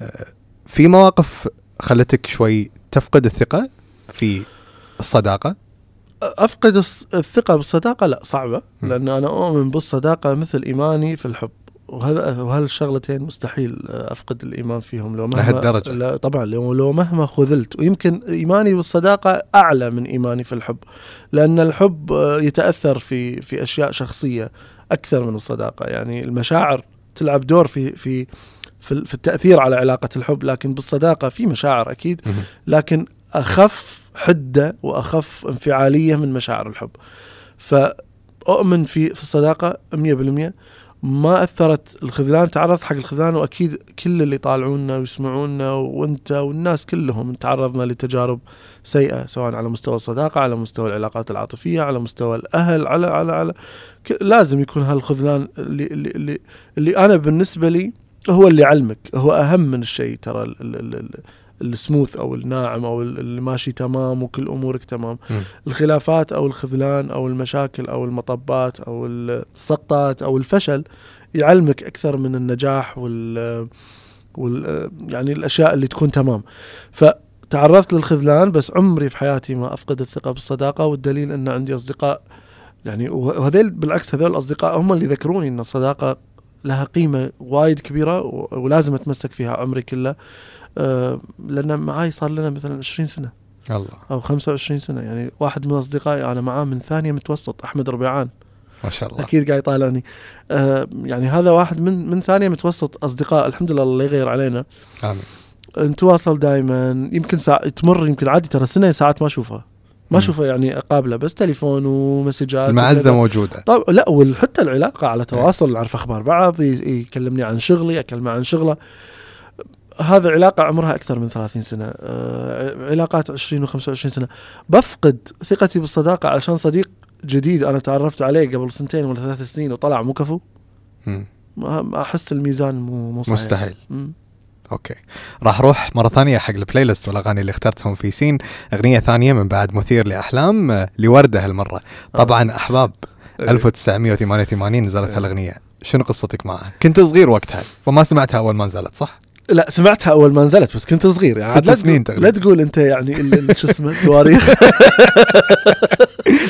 Speaker 1: آه في مواقف خلتك شوي تفقد الثقة في
Speaker 2: الصداقة؟ أفقد الثقة بالصداقة؟ لا
Speaker 1: صعبة.
Speaker 2: لأن أنا أؤمن بالصداقة مثل إيماني في الحب. وهذا وهالشغلتين مستحيل أفقد الإيمان فيهم لو مهما
Speaker 1: لهالدرجة؟
Speaker 2: لا طبعا لو, لو مهما خذلت. ويمكن إيماني بالصداقة أعلى من إيماني في الحب. لأن الحب يتأثر في في أشياء شخصية أكثر من الصداقة. يعني المشاعر تلعب دور في في في التأثير على علاقة الحب. لكن بالصداقة في مشاعر
Speaker 1: أكيد.
Speaker 2: لكن أخف حدة وأخف انفعالية من مشاعر الحب. فأؤمن في في الصداقة 100% ما أثرت الخذلان تعرضت حق الخذلان وأكيد كل اللي يطالعونا ويسمعونا وأنت والناس كلهم تعرضنا لتجارب سيئة سواء على مستوى الصداقة على مستوى العلاقات العاطفية على مستوى الأهل على على على. لازم يكون هالخذلان اللي اللي اللي, اللي أنا بالنسبة لي هو اللي يعلمك هو أهم من الشيء ترى السموث أو الناعم أو ال- اللي ماشي تمام وكل أمورك تمام.
Speaker 1: مم.
Speaker 2: الخلافات أو الخذلان أو المشاكل أو المطبات أو السقطات أو الفشل يعلمك أكثر من النجاح وال وال يعني الأشياء اللي تكون تمام. فتعرضت للخذلان بس عمري في حياتي ما أفقد الثقة بالصداقة والدليل أن عندي أصدقاء. يعني وهذيل بالعكس هذول الأصدقاء هم اللي ذكروني أن الصداقة لها قيمة وايد كبيرة ولازم أتمسك فيها عمري كله. لأن معاي صار لنا مثلا 20 سنة
Speaker 1: الله
Speaker 2: أو 25 سنة. يعني واحد من أصدقائي أنا معاه من ثانية متوسط أحمد ربيعان.
Speaker 1: ما شاء الله.
Speaker 2: أكيد قاعد يطالعني. أه يعني هذا واحد من من ثانية متوسط أصدقاء. الحمد لله الله يغير علينا.
Speaker 1: آمين.
Speaker 2: نتواصل دائما يمكن ساعة تمر يمكن عادي ترى سنة ساعات ما اشوفه ما. اشوفه يعني أقابله بس تليفون ومسجات المعزة.
Speaker 1: موجودة.
Speaker 2: طب لا وحتى العلاقة على تواصل نعرف أخبار بعض يكلمني عن شغلي أكلمه عن شغله. هذا علاقة عمرها أكثر من 30 سنة آه، علاقات 20 و25 سنة بفقد ثقتي بالصداقة عشان صديق جديد أنا تعرفت عليه قبل سنتين ولا ثلاث سنين وطلع مو كفو أحس الميزان مو مو صحيح
Speaker 1: مستحيل
Speaker 2: مم.
Speaker 1: okay راح أروح مرة ثانية حق ال playlist والأغاني اللي اخترتهم في سين أغنية ثانية من بعد مثير لأحلام آه، لوردة هالمرة طبعا أحباب
Speaker 2: إيه.
Speaker 1: 1988 نزلت
Speaker 2: إيه.
Speaker 1: هالأغنية شنو قصتك معها؟ كنت صغير وقتها فما سمعتها أول ما نزلت صح؟
Speaker 2: لا سمعتها أول ما نزلت بس كنت صغير. يعني
Speaker 1: ست سنين تقريباً.
Speaker 2: لا تقول أنت يعني شو اسمه تواريخ.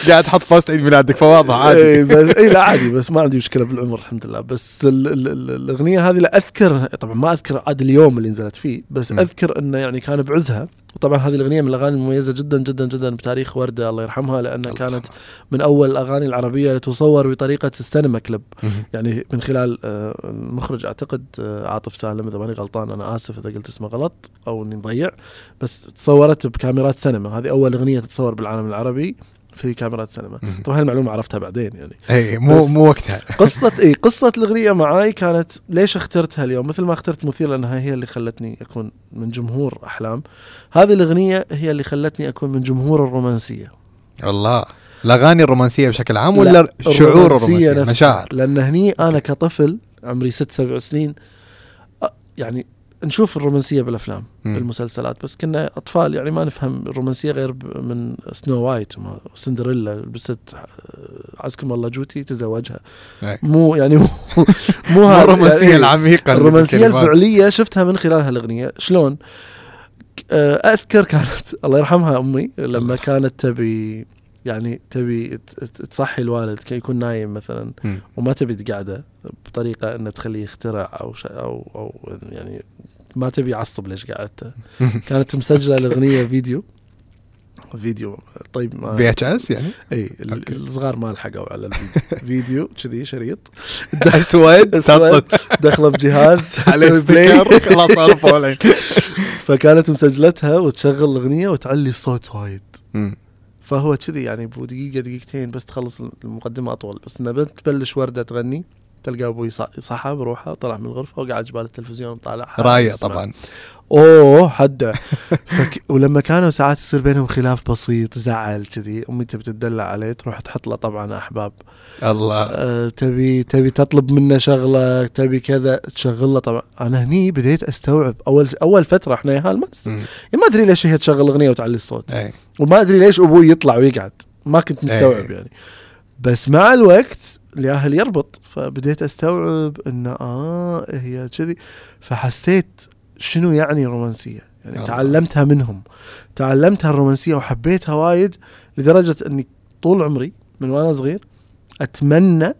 Speaker 1: قاعد تحط post عيد ميلادك فواضح
Speaker 2: اي
Speaker 1: عادي
Speaker 2: بس اي لا عادي بس ما عندي مشكلة بالعمر الحمد لله. بس ال ال ال الأغنية هذه لا أذكر طبعا ما أذكر عاد اليوم اللي نزلت فيه بس. أذكر إنه يعني كان بعزها. وطبعا هذه الأغنية من الأغاني المميزة جدا جدا جدا بتاريخ وردة الله يرحمها لأنها
Speaker 1: الله
Speaker 2: كانت من أول الأغاني العربية اللي تصور بطريقة السينما كليب
Speaker 1: مهم.
Speaker 2: يعني من خلال آه، المخرج أعتقد آه، عاطف سالم إذا ماني غلطان أنا آسف إذا قلت اسمه غلط أو إني مضيع بس تصورت بكاميرات سينما هذه أول أغنية تتصور بالعالم العربي. في كاميرات سينما. طبعا هالمعلومه عرفتها بعدين يعني.
Speaker 1: اي مو مو وقتها.
Speaker 2: قصة اي قصة الأغنية معاي كانت ليش اخترتها اليوم؟ مثل ما اخترت مثير لأنها هي اللي خلتني أكون من جمهور أحلام. هذه الأغنية هي اللي خلتني أكون من جمهور الرومانسية.
Speaker 1: الله. الأغاني الرومانسية بشكل عام
Speaker 2: لا،
Speaker 1: ولا شعور
Speaker 2: الرومانسية.
Speaker 1: مشاعر.
Speaker 2: لأن هني أنا كطفل عمري ست سبع سنين يعني نشوف الرومانسية بالأفلام
Speaker 1: مم.
Speaker 2: بالمسلسلات بس كنا أطفال يعني ما نفهم الرومانسية غير من Snow White سندريلا لبست آه، عزكم الله جوتي تزوجها
Speaker 1: أي.
Speaker 2: مو يعني مو مو
Speaker 1: الرومانسيه
Speaker 2: يعني العميقة
Speaker 1: الرومانسية.
Speaker 2: الفعلية شفتها من خلال هالاغنيه شلون؟ آه، أذكر كانت الله يرحمها أمي لما. كانت تبي يعني تبي تصحي الوالد كي يكون نايم مثلا
Speaker 1: مم.
Speaker 2: وما تبي تقعده بطريقة إنه تخليه يخترع أو أو أو يعني ما تبي يعصب ليش قعدته. كانت مسجلة الاغنيه فيديو. فيديو طيب ما
Speaker 1: VHS يعني؟ إي.
Speaker 2: الصغار ما لحقوا على الفيديو. فيديو كذي شريط.
Speaker 1: اسود
Speaker 2: دخله بجهاز
Speaker 1: عليه. sticker خلاص صار فولين
Speaker 2: فكانت مسجلتها وتشغل الأغنية وتعلي الصوت وايد. فهو كذي يعني بدقيقه دقيقتين بس تخلص المقدمة أطول. بس انها بس تبلش وردة تغني تلقى أبوي صحى بروحه طلع من الغرفة وقعد جبال التلفزيون طالع
Speaker 1: رايق طبعا.
Speaker 2: أوه حده فك... ولما كانوا ساعات يصير بينهم خلاف بسيط زعل كذي أمي تبي تدلع عليه تروح تحط له طبعا أحباب.
Speaker 1: الله.
Speaker 2: أه تبي تبي تطلب منه شغلة تبي كذا تشغل له طبعا. أنا هني بديت أستوعب. أول أول فترة إحنا ياهال ما نست-
Speaker 1: مم.
Speaker 2: يعني ما أدري ليش هي تشغل أغنية وتعلي الصوت.
Speaker 1: أي.
Speaker 2: وما أدري ليش أبوي يطلع ويقعد. ما كنت مستوعب
Speaker 1: إيه.
Speaker 2: يعني. بس مع الوقت الياهل يربط. فبديت أستوعب انه آه هي كذي. فحسيت شنو يعني رومانسية؟ يعني
Speaker 1: الله.
Speaker 2: تعلمتها منهم. تعلمتها الرومانسية وحبيتها وايد لدرجة إني طول عمري من وأنا صغير أتمنى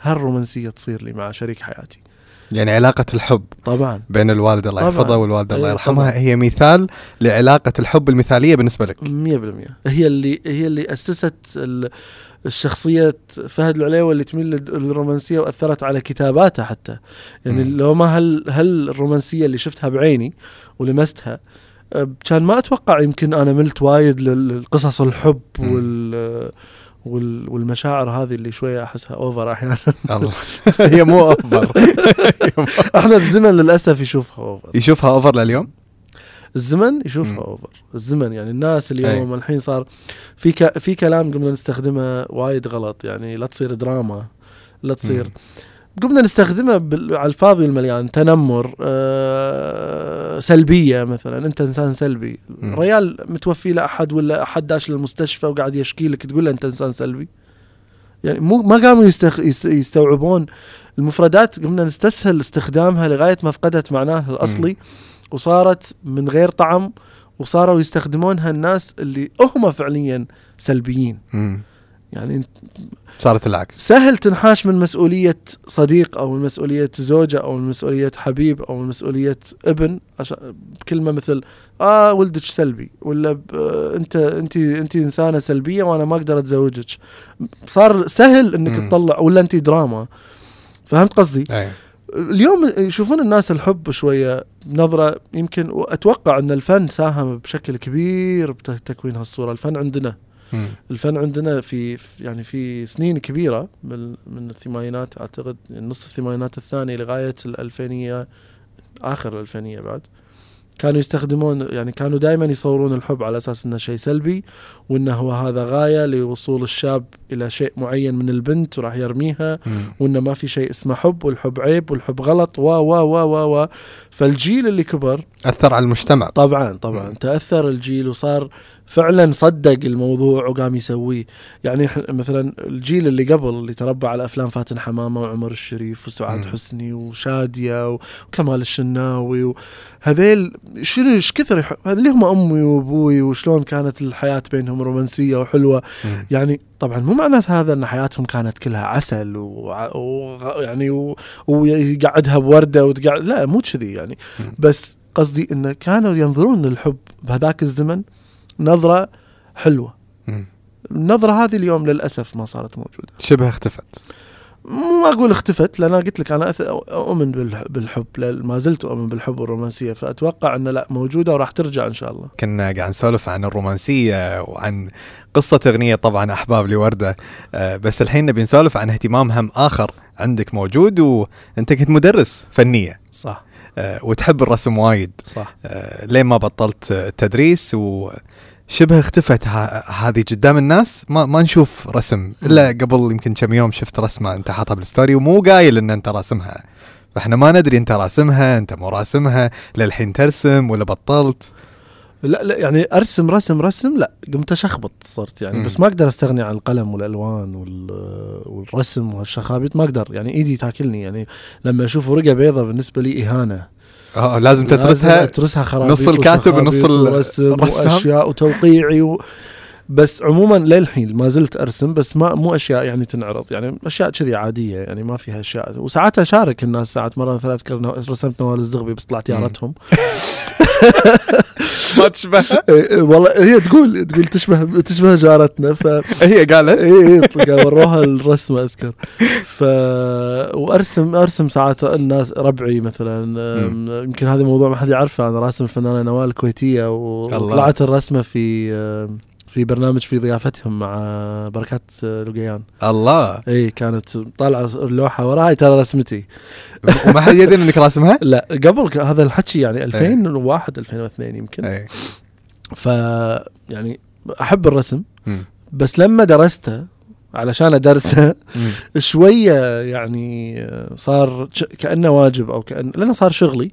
Speaker 2: هالرومانسية تصير لي مع شريك حياتي.
Speaker 1: يعني علاقة الحب
Speaker 2: طبعا.
Speaker 1: بين الوالد الله. يحفظه والوالده الله
Speaker 2: أيوة
Speaker 1: يرحمها
Speaker 2: طبعاً.
Speaker 1: هي مثال لعلاقة الحب المثالية بالنسبة لك.
Speaker 2: 100% هي اللي هي اللي أسست ال- الشخصية فهد العليوي اللي تميل لل- للرومانسية وأثرت على كتاباته حتى. يعني
Speaker 1: مم.
Speaker 2: لو ما هل هل الرومانسية اللي شفتها بعيني ولمستها أه، كان ما أتوقع يمكن أنا ملت وايد لل- لقصص الحب. وال وال والمشاعر هذه اللي شوية أحسها أوفر أحيانا.
Speaker 1: الله. هي مو اوفر
Speaker 2: إحنا بزمن للأسف يشوفها أوفر
Speaker 1: يشوفها اوفر لليوم؟
Speaker 2: الزمن يشوفها
Speaker 1: مم.
Speaker 2: over الزمن يعني الناس اليوم
Speaker 1: أي.
Speaker 2: الحين صار في ك... في كلام قمنا نستخدمه وايد غلط يعني لا تصير دراما لا تصير
Speaker 1: مم.
Speaker 2: قمنا نستخدمه بال... على الفاضي والمليان تنمر آه... سلبية مثلا أنت إنسان سلبي
Speaker 1: مم.
Speaker 2: ريال متوفي له أحد ولا أحد داش للمستشفى وقاعد يشكي لك تقول له أنت إنسان سلبي يعني مو ما قاموا يستخ... يست... يستوعبون المفردات قمنا نستسهل استخدامها لغاية ما فقدت معناها الأصلي وصارت من غير طعم وصاروا يستخدمونها الناس اللي هم فعليا سلبيين
Speaker 1: مم.
Speaker 2: يعني
Speaker 1: صارت العكس
Speaker 2: سهل تنحاش من مسؤولية صديق أو من مسؤولية زوجة أو من مسؤولية حبيب أو من مسؤولية ابن بكلمة مثل آه ولدك سلبي ولا أنت أنت أنت إنسانة سلبية وأنا ما أقدر أتزوجك صار سهل
Speaker 1: مم.
Speaker 2: تطلع ولا أنت دراما فهمت قصدي؟
Speaker 1: أي.
Speaker 2: اليوم يشوفون الناس الحب شوية نظرة يمكن واتوقع أن الفن ساهم بشكل كبير بتكوين هالصورة، الفن عندنا
Speaker 1: مم.
Speaker 2: الفن عندنا في يعني في سنين كبيرة من من الثمانينات أعتقد نص الثمانينات الثاني لغاية الألفينية آخر الألفينية بعد كانوا يستخدمون يعني كانوا دائما يصورون الحب على أساس إنه شيء سلبي وإنه هو هذا غاية لوصول الشاب إلى شيء معين من البنت وراح يرميها. وإنه ما في شيء اسمه حب والحب عيب والحب غلط و و و و و فالجيل اللي كبر
Speaker 1: أثر على المجتمع
Speaker 2: طبعا طبعا
Speaker 1: مم.
Speaker 2: تأثر الجيل وصار فعلا صدق الموضوع وقام يسويه يعني مثلا الجيل اللي قبل اللي تربى على أفلام فاتن حمامة وعمر الشريف وسعاد
Speaker 1: مم.
Speaker 2: حسني وشادية وكمال الشناوي وهذيل شنو إيش كثر يح- اللي هم أمي وأبوي وشلون كانت الحياة بينهم رومانسية
Speaker 1: وحلوة.
Speaker 2: يعني طبعا مو معنات هذا إن حياتهم كانت كلها عسل ويعني و... يعني و... ويقعدها بوردة وتقعد لا مو كذي يعني. بس قصدي انه كانوا ينظرون للحب بهذاك الزمن نظرة
Speaker 1: حلوة.
Speaker 2: النظرة هذه اليوم للأسف ما صارت موجودة
Speaker 1: شبه اختفت
Speaker 2: مو أقول اختفت لأن أنا قلت لك أنا أث- أؤمن بالح- بالحب لا- ما زلت أؤمن بالحب والرومانسية فأتوقع انه لا موجودة وراح ترجع إن شاء الله.
Speaker 1: كنا قاعد نسولف عن الرومانسية وعن قصة أغنية طبعا أحباب لوردة آه، بس الحين نبي نسولف عن اهتمام هم آخر عندك موجود وأنت كنت مدرس فنية.
Speaker 2: صح.
Speaker 1: آه، وتحب الرسم وايد.
Speaker 2: صح.
Speaker 1: آه، لين ما بطلت التدريس وشبه اختفت هذه قدام الناس. ما ما نشوف رسم إلا قبل يمكن كم يوم شفت رسمة أنت حاطها بالستوري ومو قايل إن أنت راسمها. فإحنا ما ندري أنت راسمها أنت مو راسمها للحين ترسم ولا بطلت.
Speaker 2: لا لا يعني أرسم رسم رسم لا قمت أشخبط صرت يعني.
Speaker 1: مم.
Speaker 2: بس ما أقدر أستغني عن القلم والألوان وال- والرسم والشخابيط ما أقدر. يعني إيدي تاكلني. يعني لما أشوف ورقة بيضة بالنسبة لي إهانة.
Speaker 1: آه لازم تدرسها
Speaker 2: تدرسها خرابيط
Speaker 1: نص الكاتب ونص الرسام.
Speaker 2: وأشياء وتوقيعي و... بس عموما للحين ما زلت أرسم بس ما مو أشياء يعني تنعرض يعني أشياء كذي عادية يعني ما فيها أشياء. وساعات أشارك الناس ساعات مرة مثلا اذكر رسمت نوال الزغبي بس طلعت. يارتهم
Speaker 1: ما تشبه؟
Speaker 2: إيه، إيه، والله هي تقول تقول تشبه تشبه جارتنا ف
Speaker 1: هي قالت؟
Speaker 2: اي قال وروها الرسمة أذكر. ف وأرسم أرسم ساعات الناس ربعي مثلا يمكن هذا موضوع ما حد يعرفه أنا راسم الفنانه نوال الكويتيه وطلعت الرسمة في أم، في برنامج في ضيافتهم مع بركات لقيان
Speaker 1: الله
Speaker 2: إي كانت طالعة اللوحة وراي ترى رسمتي
Speaker 1: وما حد يدري إنك راسمها؟
Speaker 2: لا قبل هذا الحكي يعني 2001 2002 يمكن
Speaker 1: إي
Speaker 2: ف يعني أحب الرسم. بس لما درسته علشان
Speaker 1: أدرسه.
Speaker 2: شوية يعني صار كأنه واجب أو كان لأنه صار شغلي.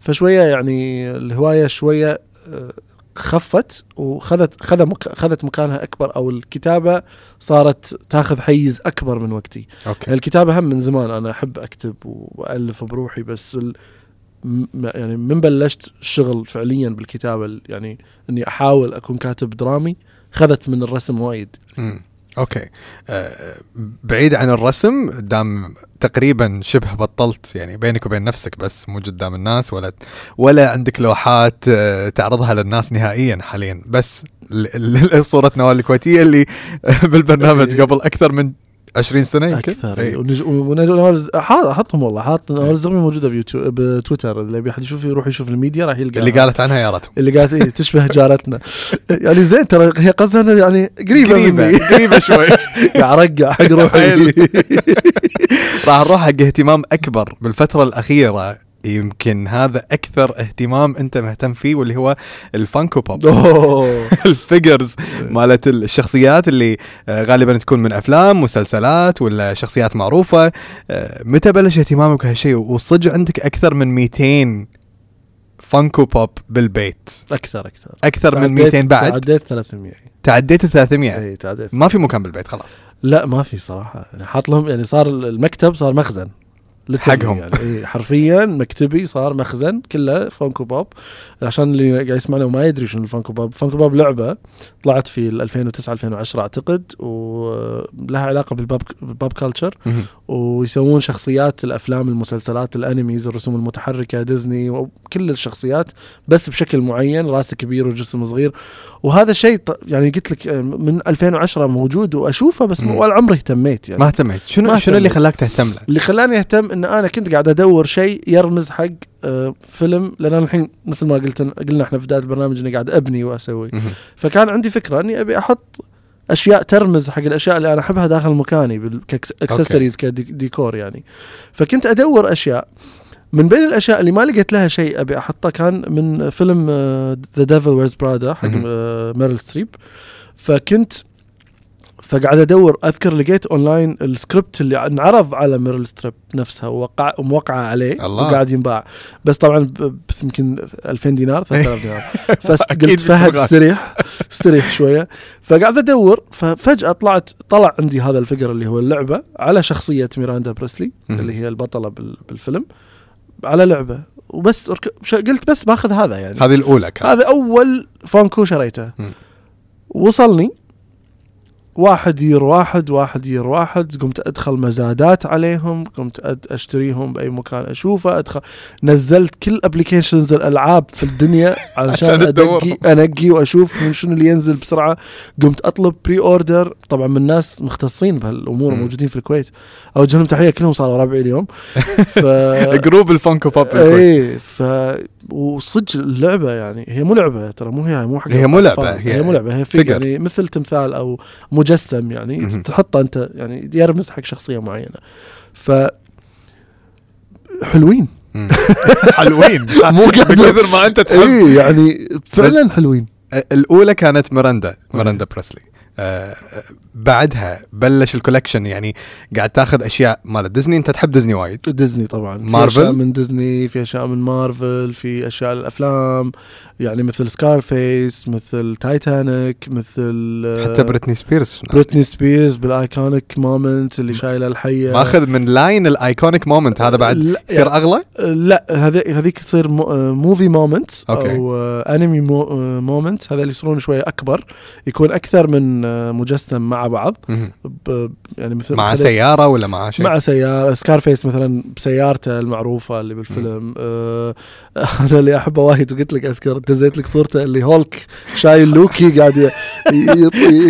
Speaker 2: فشوية يعني الهواية شوية آه، خفت وخذت خذ مك خذت مكانها أكبر أو الكتابة صارت تاخذ حيز أكبر من وقتي.
Speaker 1: أوكي.
Speaker 2: الكتابة هم من زمان أنا أحب أكتب والف بروحي بس ال يعني من بلشت الشغل فعليا بالكتابة ال- يعني إني أحاول أكون كاتب درامي خذت من الرسم وايد.
Speaker 1: مم. أوكي آه بعيد عن الرسم دام تقريبا شبه بطلت يعني بينك وبين نفسك بس مو قدام الناس ولا ولا عندك لوحات آه تعرضها للناس نهائيا حاليا بس صورة نوال الكويتية اللي بالبرنامج. قبل أكثر من 20 سنة يمكن؟
Speaker 2: أكثر
Speaker 1: إيه.
Speaker 2: إيه. ونج... ونج... نوال- حاط- احطهم والله حاط نوال الزغبي موجودة بيوتيوب بتويتر اللي يبي حد يشوف يروح يشوف الميديا راح يلقى
Speaker 1: اللي قالت عنها يارتهم
Speaker 2: اللي قالت إيه تشبه جارتنا. يعني زين ترى هي قصدها يعني قريبة
Speaker 1: قريبة
Speaker 2: مني.
Speaker 1: قريبة شوي.
Speaker 2: قاعد أرقع حق روحي.
Speaker 1: راح نروح حق اهتمام أكبر بالفترة الأخيرة. يمكن هذا أكثر اهتمام أنت مهتم فيه واللي هو ال Funko
Speaker 2: Pop.
Speaker 1: ال figures مالت الشخصيات اللي آه، غالبا تكون من أفلام مسلسلات ولا شخصيات معروفة. آه، متى بلش اهتمامك بهالشيء وصدق عندك أكثر من 200 Funko Pop بالبيت.
Speaker 2: أكثر أكثر.
Speaker 1: أكثر من
Speaker 2: تعديت-
Speaker 1: 200 بعد؟
Speaker 2: تعديت 300
Speaker 1: تعديت ال 300
Speaker 2: اي تعديت.
Speaker 1: ما في مكان بالبيت خلاص.
Speaker 2: لا ما في صراحة. يعني حاط لهم يعني صار المكتب صار مخزن.
Speaker 1: حقهم.
Speaker 2: يعني إيه حرفيا مكتبي صار مخزن كله Funko Pop عشان اللي قاعد يسمعنا وما يدري شنو ال Funko Pop Funko Pop لعبة طلعت في 2009 2010 أعتقد ولها علاقة بال pop بال
Speaker 1: pop culture.
Speaker 2: ويسوون شخصيات الأفلام المسلسلات ال animes الرسوم المتحركة ديزني وكل الشخصيات بس بشكل معين راس كبير وجسم صغير وهذا شيء يعني قلت لك آه، من 2010 موجود وأشوفه بس. ولا عمري اهتميت يعني
Speaker 1: ما اهتميت شنو
Speaker 2: ما
Speaker 1: شنو اللي. خلاك تهتم له؟
Speaker 2: اللي خلاني أهتم إن أنا كنت قاعد أدور شيء يرمز حق آه، فيلم لأن أنا الحين مثل ما قلت قلنا إحنا في بداية البرنامج اني قاعد أبني
Speaker 1: وأسوي.
Speaker 2: فكان عندي فكرة إني أبي أحط أشياء ترمز حق الأشياء اللي أنا أحبها داخل مكاني كاكسسوارز كديكور يعني. فكنت أدور أشياء. من بين الأشياء اللي ما لقيت لها شيء أبي احطه كان من فيلم The Devil Wears Prada حق. آه، ميرل ستريب فكنت فقاعد أدور أذكر لقيت online ال script اللي انعرض على ميرل ستريب نفسها ووقع وموقعه عليه
Speaker 1: الله.
Speaker 2: وقاعد ينباع بس طبعا يمكن 2000 دينار 3000 دينار فقلت فهد. استريح استريح شوية فقاعد أدور ففجأة طلعت طلع عندي هذا الفقر اللي هو اللعبة على شخصية ميراندا بريسلي. اللي هي البطلة بال- بالفيلم على لعبة وبس قلت بس باخذ هذا يعني
Speaker 1: هذه الأولى كانت
Speaker 2: هذا أول فانكو شريته
Speaker 1: مم.
Speaker 2: وصلني واحد يير واحد واحد يير واحد قمت أدخل مزادات عليهم قمت أشتريهم بأي مكان أشوفه ادخل نزلت كل applications الألعاب في الدنيا
Speaker 1: عشان
Speaker 2: علشان. ادقي أنقي وأشوف من شنو اللي ينزل بسرعة قمت أطلب pre-order طبعا من ناس مختصين
Speaker 1: بهالأمور.
Speaker 2: موجودين في الكويت أوجه لهم تحية كلهم صاروا ربعي اليوم ف
Speaker 1: group ال Funko بالكويت.
Speaker 2: اي ف وصدق اللعبة يعني هي مو لعبة ترى مو هي مو حق
Speaker 1: هي مو. لعبة، هي
Speaker 2: هي مو لعبة هي
Speaker 1: figure.
Speaker 2: يعني مثل تمثال أو مجسم يعني. تحطه أنت يعني يرمز حق شخصية معينة ف حلوين.
Speaker 1: حلوين
Speaker 2: مو.
Speaker 1: بكثر ما أنت تحب
Speaker 2: اي يعني فعلا حلوين
Speaker 1: الأولى كانت ميراندا ميراندا بريستلي آه بعدها بلش ال collection يعني قاعد تاخذ أشياء مال ديزني. أنت تحب ديزني وايد؟
Speaker 2: ديزني طبعا. في
Speaker 1: مارفل؟
Speaker 2: اشياء من ديزني في أشياء من مارفل في أشياء الأفلام يعني مثل سكارفيس مثل تايتانيك مثل آه،
Speaker 1: حتى بريتني سبيرز
Speaker 2: بريتني سبيرز بال iconic moment اللي شايلة الحية.
Speaker 1: ماخذ من line ال iconic moment هذا بعد يصير أغلى؟
Speaker 2: لا هذي هذيك تصير movie moment
Speaker 1: أوكي.
Speaker 2: أو anime moment هذا اللي يصيرون شوية أكبر. يكون أكثر من آه، مجسم مع بعض. يعني مثل
Speaker 1: مع سيارة ولا مع شيء؟
Speaker 2: مع سيارة. سكارفيس مثلا بسيارته المعروفة اللي بالفيلم. آه أنا اللي أحبه وايد وقلت لك أذكر دزيت لك صورته اللي هولك شايل لوكي قاعد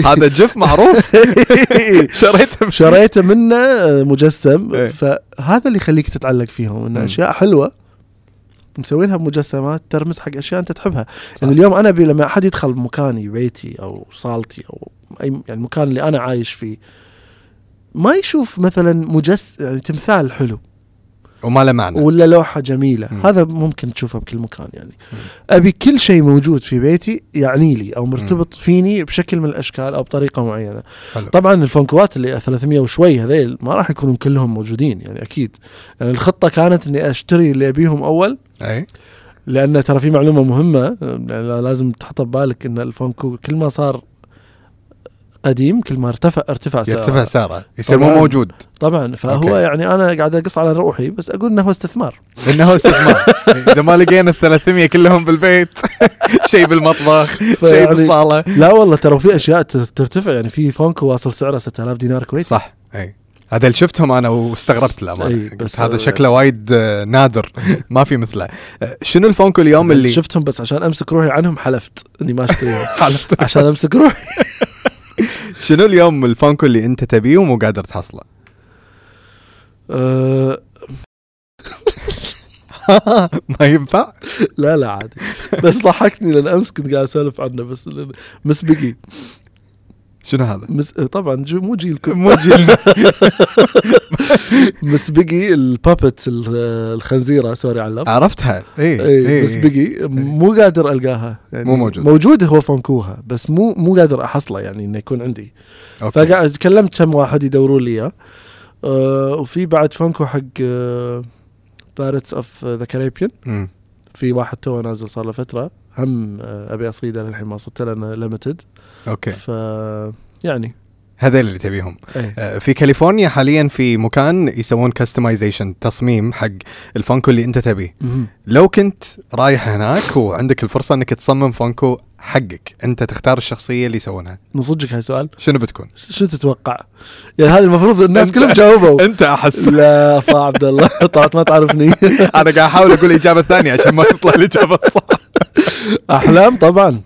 Speaker 1: هذا جف معروف. شريته
Speaker 2: شريته منه آه، مجسم.
Speaker 1: إيه.
Speaker 2: فهذا اللي يخليك تتعلق فيهم. انه أشياء حلوة مسوينها بمجسمات ترمز حق أشياء أنت تحبها
Speaker 1: صح.
Speaker 2: يعني اليوم أنا أبي لما أحد يدخل مكاني بيتي أو صالتي أو أي يعني المكان اللي أنا عايش فيه ما يشوف مثلا مجس يعني تمثال حلو
Speaker 1: وما له معنى.
Speaker 2: ولا لوحة جميلة.
Speaker 1: مم.
Speaker 2: هذا ممكن تشوفه بكل مكان يعني. أبي كل شيء موجود في بيتي يعني لي أو مرتبط فيني بشكل من الأشكال أو بطريقة معينة.
Speaker 1: حلو.
Speaker 2: طبعا ال Funkoات اللي 300 وشوي هذيل ما راح يكونوا كلهم موجودين يعني أكيد. يعني الخطة كانت إني أشتري اللي أبيهم أول.
Speaker 1: أي.
Speaker 2: لأن ترى في معلومة مهمة لازم تحطها ببالك إن ال Funko كل ما صار قديم كل ما ارتفع ارتفع سعره.
Speaker 1: يرتفع سعره يصير مو. موجود.
Speaker 2: طبعا فهو
Speaker 1: أوكي.
Speaker 2: يعني أنا قاعد أقص على روحي بس أقول إنه هو استثمار.
Speaker 1: إنه هو استثمار. إذا ما لقينا ال 300 كلهم بالبيت شيء بالمطبخ شيء بالصالة.
Speaker 2: لا والله ترى في أشياء ترتفع يعني في Funko واصل سعره 6000 دينار كويتي
Speaker 1: صح. أي. هذا اللي شفتهم أنا واستغربت
Speaker 2: أي،
Speaker 1: الامانه
Speaker 2: بس
Speaker 1: هذا
Speaker 2: هو-
Speaker 1: شكله وايد آه، نادر. ما في مثله. آه، شنو ال Funko اليوم اللي
Speaker 2: شفتهم بس عشان أمسك روحي عنهم حلفت. إني ما أشتريهم.
Speaker 1: حلفت.
Speaker 2: عشان أمسك روحي.
Speaker 1: شنو اليوم ال Funko اللي انت تبيه ومو قادر تحصله؟
Speaker 2: أه.
Speaker 1: ما ينفع؟
Speaker 2: لا لا عادي. بس ضحكني لأن أمس كنت قاعد أسولف عنه بس لأن مس بيجي
Speaker 1: شنو هذا؟
Speaker 2: مس طبعا جو مو جيلكم
Speaker 1: مو جيلنا
Speaker 2: مس بيجي ال puppet ال- الخنزيرة sorry على اللفظ.
Speaker 1: عرفتها. اي
Speaker 2: اي
Speaker 1: اي
Speaker 2: مس بيجي مو قادر ألقاها. يعني
Speaker 1: مو موجود.
Speaker 2: موجود هو Funkoها بس مو مو قادر أحصله يعني إنه يكون عندي.
Speaker 1: okay.
Speaker 2: فقاعد كلمت كم واحد يدورون لي إياه. آه وفي بعد Funko حق Pirates of the
Speaker 1: Caribbean.
Speaker 2: في واحد تو نازل صار له فترة. هم آه أبي اصيده للحين ما صرت له limited
Speaker 1: okay.
Speaker 2: ف يعني.
Speaker 1: هذول اللي تبيهم.
Speaker 2: أي.
Speaker 1: آه، في كاليفورنيا حاليا في مكان يسوون customization تصميم حق ال Funko اللي أنت تبيه. لو كنت رايح هناك وعندك الفرصة أنك تصمم Funko حقك أنت تختار الشخصية اللي يسوونها.
Speaker 2: من صدقك هاي سؤال
Speaker 1: شنو بتكون؟
Speaker 2: شو تتوقع؟ يعني هذا المفروض الناس كلهم جاوبوا.
Speaker 1: أنت أحس.
Speaker 2: لا ف عبد الله طلعت ما تعرفني.
Speaker 1: أنا قاعد أحاول أقول الإجابة الثانية عشان ما تطلع الإجابة الصح. أحلام
Speaker 2: طبعا.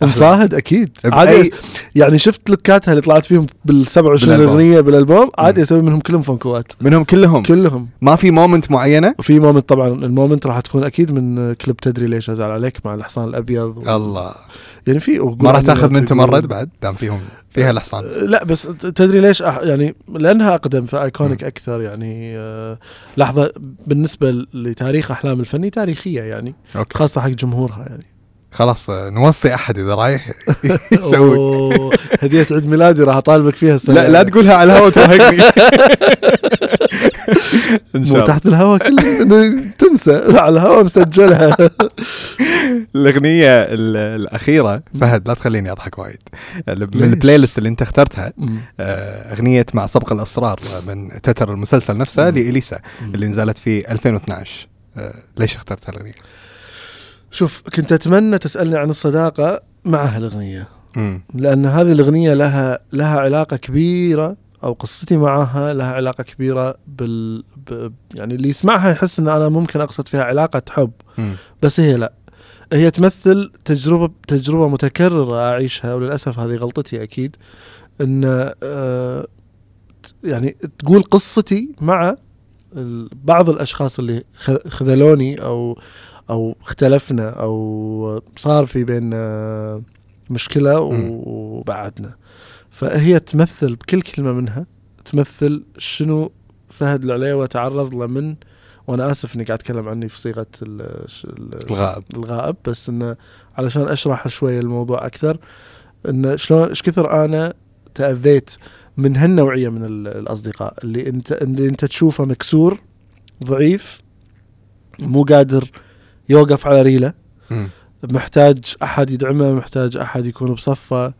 Speaker 2: فهد
Speaker 1: أكيد.
Speaker 2: عادي يعني شفت look اتها اللي طلعت فيهم بال 27
Speaker 1: بالألبوم.
Speaker 2: أغنية بالألبوم عادي. أسوي منهم كلهم Funko ات.
Speaker 1: منهم كلهم؟
Speaker 2: كلهم.
Speaker 1: ما في moment معينة؟
Speaker 2: وفي moment طبعا ال moment راح تكون أكيد من كليب تدري ليش أزعل عليك مع الحصان الأبيض و... يعني في
Speaker 1: ما راح تاخذ من تمرد بعد؟ دام فيهم فيها الحصان.
Speaker 2: لا بس تدري ليش أح يعني لأنها أقدم فأيكونيك أكثر يعني آه لحظة بالنسبة لتاريخ أحلام الفني تاريخية يعني
Speaker 1: أوكي.
Speaker 2: خاصة حق جمهورها يعني.
Speaker 1: خلاص نوصي أحد إذا رايح يسوي.
Speaker 2: هدية عيد ميلادي راح أطالبك فيها السنة
Speaker 1: لا لا تقولها على الهواء توهقني
Speaker 2: إن
Speaker 1: شاء الله.
Speaker 2: تحت الهواء تنسى. على الهواء مسجلها.
Speaker 1: الأغنية ال- الأخيرة فهد لا تخليني أضحك وايد. من؟ البلاي ليست اللي أنت اخترتها. آه، أغنية مع سبق الاصرار من تتر المسلسل نفسه. لإليسا اللي نزلت في 2012 آه، ليش اخترت هالأغنية؟
Speaker 2: شوف كنت أتمنى تسألني عن الصداقة مع
Speaker 1: هالأغنية.
Speaker 2: لأن هذه الأغنية لها لها علاقة كبيرة أو قصتي معها لها علاقة كبيرة بال ب... يعني اللي يسمعها يحس إن أنا ممكن أقصد فيها علاقة حب
Speaker 1: مم.
Speaker 2: بس هي لا هي تمثل تجربة تجربة متكررة أعيشها وللأسف هذه غلطتي أكيد إن آه، يعني تقول قصتي مع بعض الأشخاص اللي خذلوني أو أو اختلفنا أو صار في بيننا
Speaker 1: مشكلة.
Speaker 2: وبعدنا. فهي تمثل بكل كلمة منها تمثل شنو فهد العليوه تعرض له من وأنا آسف إني قاعد أتكلم عني في صيغة ال- ش- ال-
Speaker 1: الغائب.
Speaker 2: الغائب بس انه علشان أشرح شوي الموضوع أكثر انه شلون إيش كثر أنا تأذيت من هالنوعية من ال- الأصدقاء؟ اللي أنت اللي أنت تشوفه مكسور ضعيف مو قادر يوقف على ريله. محتاج أحد يدعمه محتاج أحد يكون بصفه.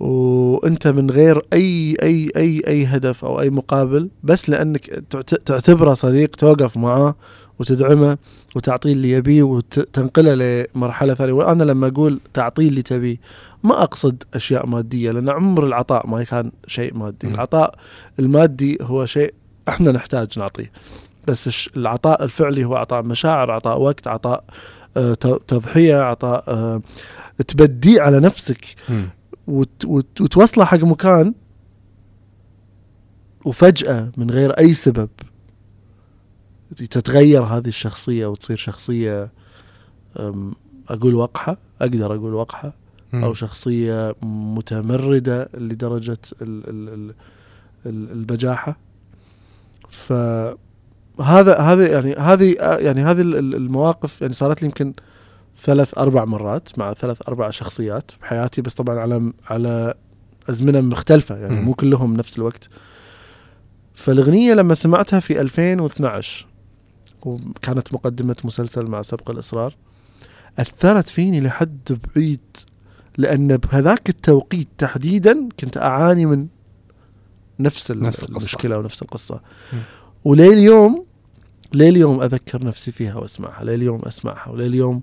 Speaker 2: وأنت من غير أي أي أي أي هدف أو أي مقابل بس لأنك تعت- تعتبره صديق توقف معاه وتدعمه وتعطيه اللي يبيه وتنقله لمرحلة ثانية. وأنا لما أقول تعطيه اللي تبيه ما أقصد أشياء مادية لأن عمر العطاء ما كان شيء مادي. العطاء المادي هو شيء إحنا نحتاج نعطيه. بس الش- العطاء الفعلي هو عطاء مشاعر عطاء وقت عطاء آه، تضحية عطاء آه، تبديه على نفسك. وت وتوصله حق مكان وفجأة من غير أي سبب تتغير هذه الشخصية وتصير شخصية أقول وقحة أقدر أقول وقحة. أو شخصية متمردة لدرجة ال ال ال ال البجاحة فهذا هذا يعني هذه يعني هذه ال- ال- المواقف يعني صارت لي يمكن ثلاث أربع مرات مع ثلاث أربع شخصيات بحياتي بس طبعا على على أزمنة مختلفة يعني. مو كلهم نفس الوقت فالأغنية لما سمعتها في 2012 وكانت مقدمة مسلسل مع سبق الإصرار أثرت فيني لحد بعيد لأن بهذاك التوقيت تحديدا كنت أعاني من نفس,
Speaker 1: نفس القصة.
Speaker 2: المشكلة ونفس القصة
Speaker 1: مم.
Speaker 2: اليوم أذكر نفسي فيها اليوم أسمعها وليه اليوم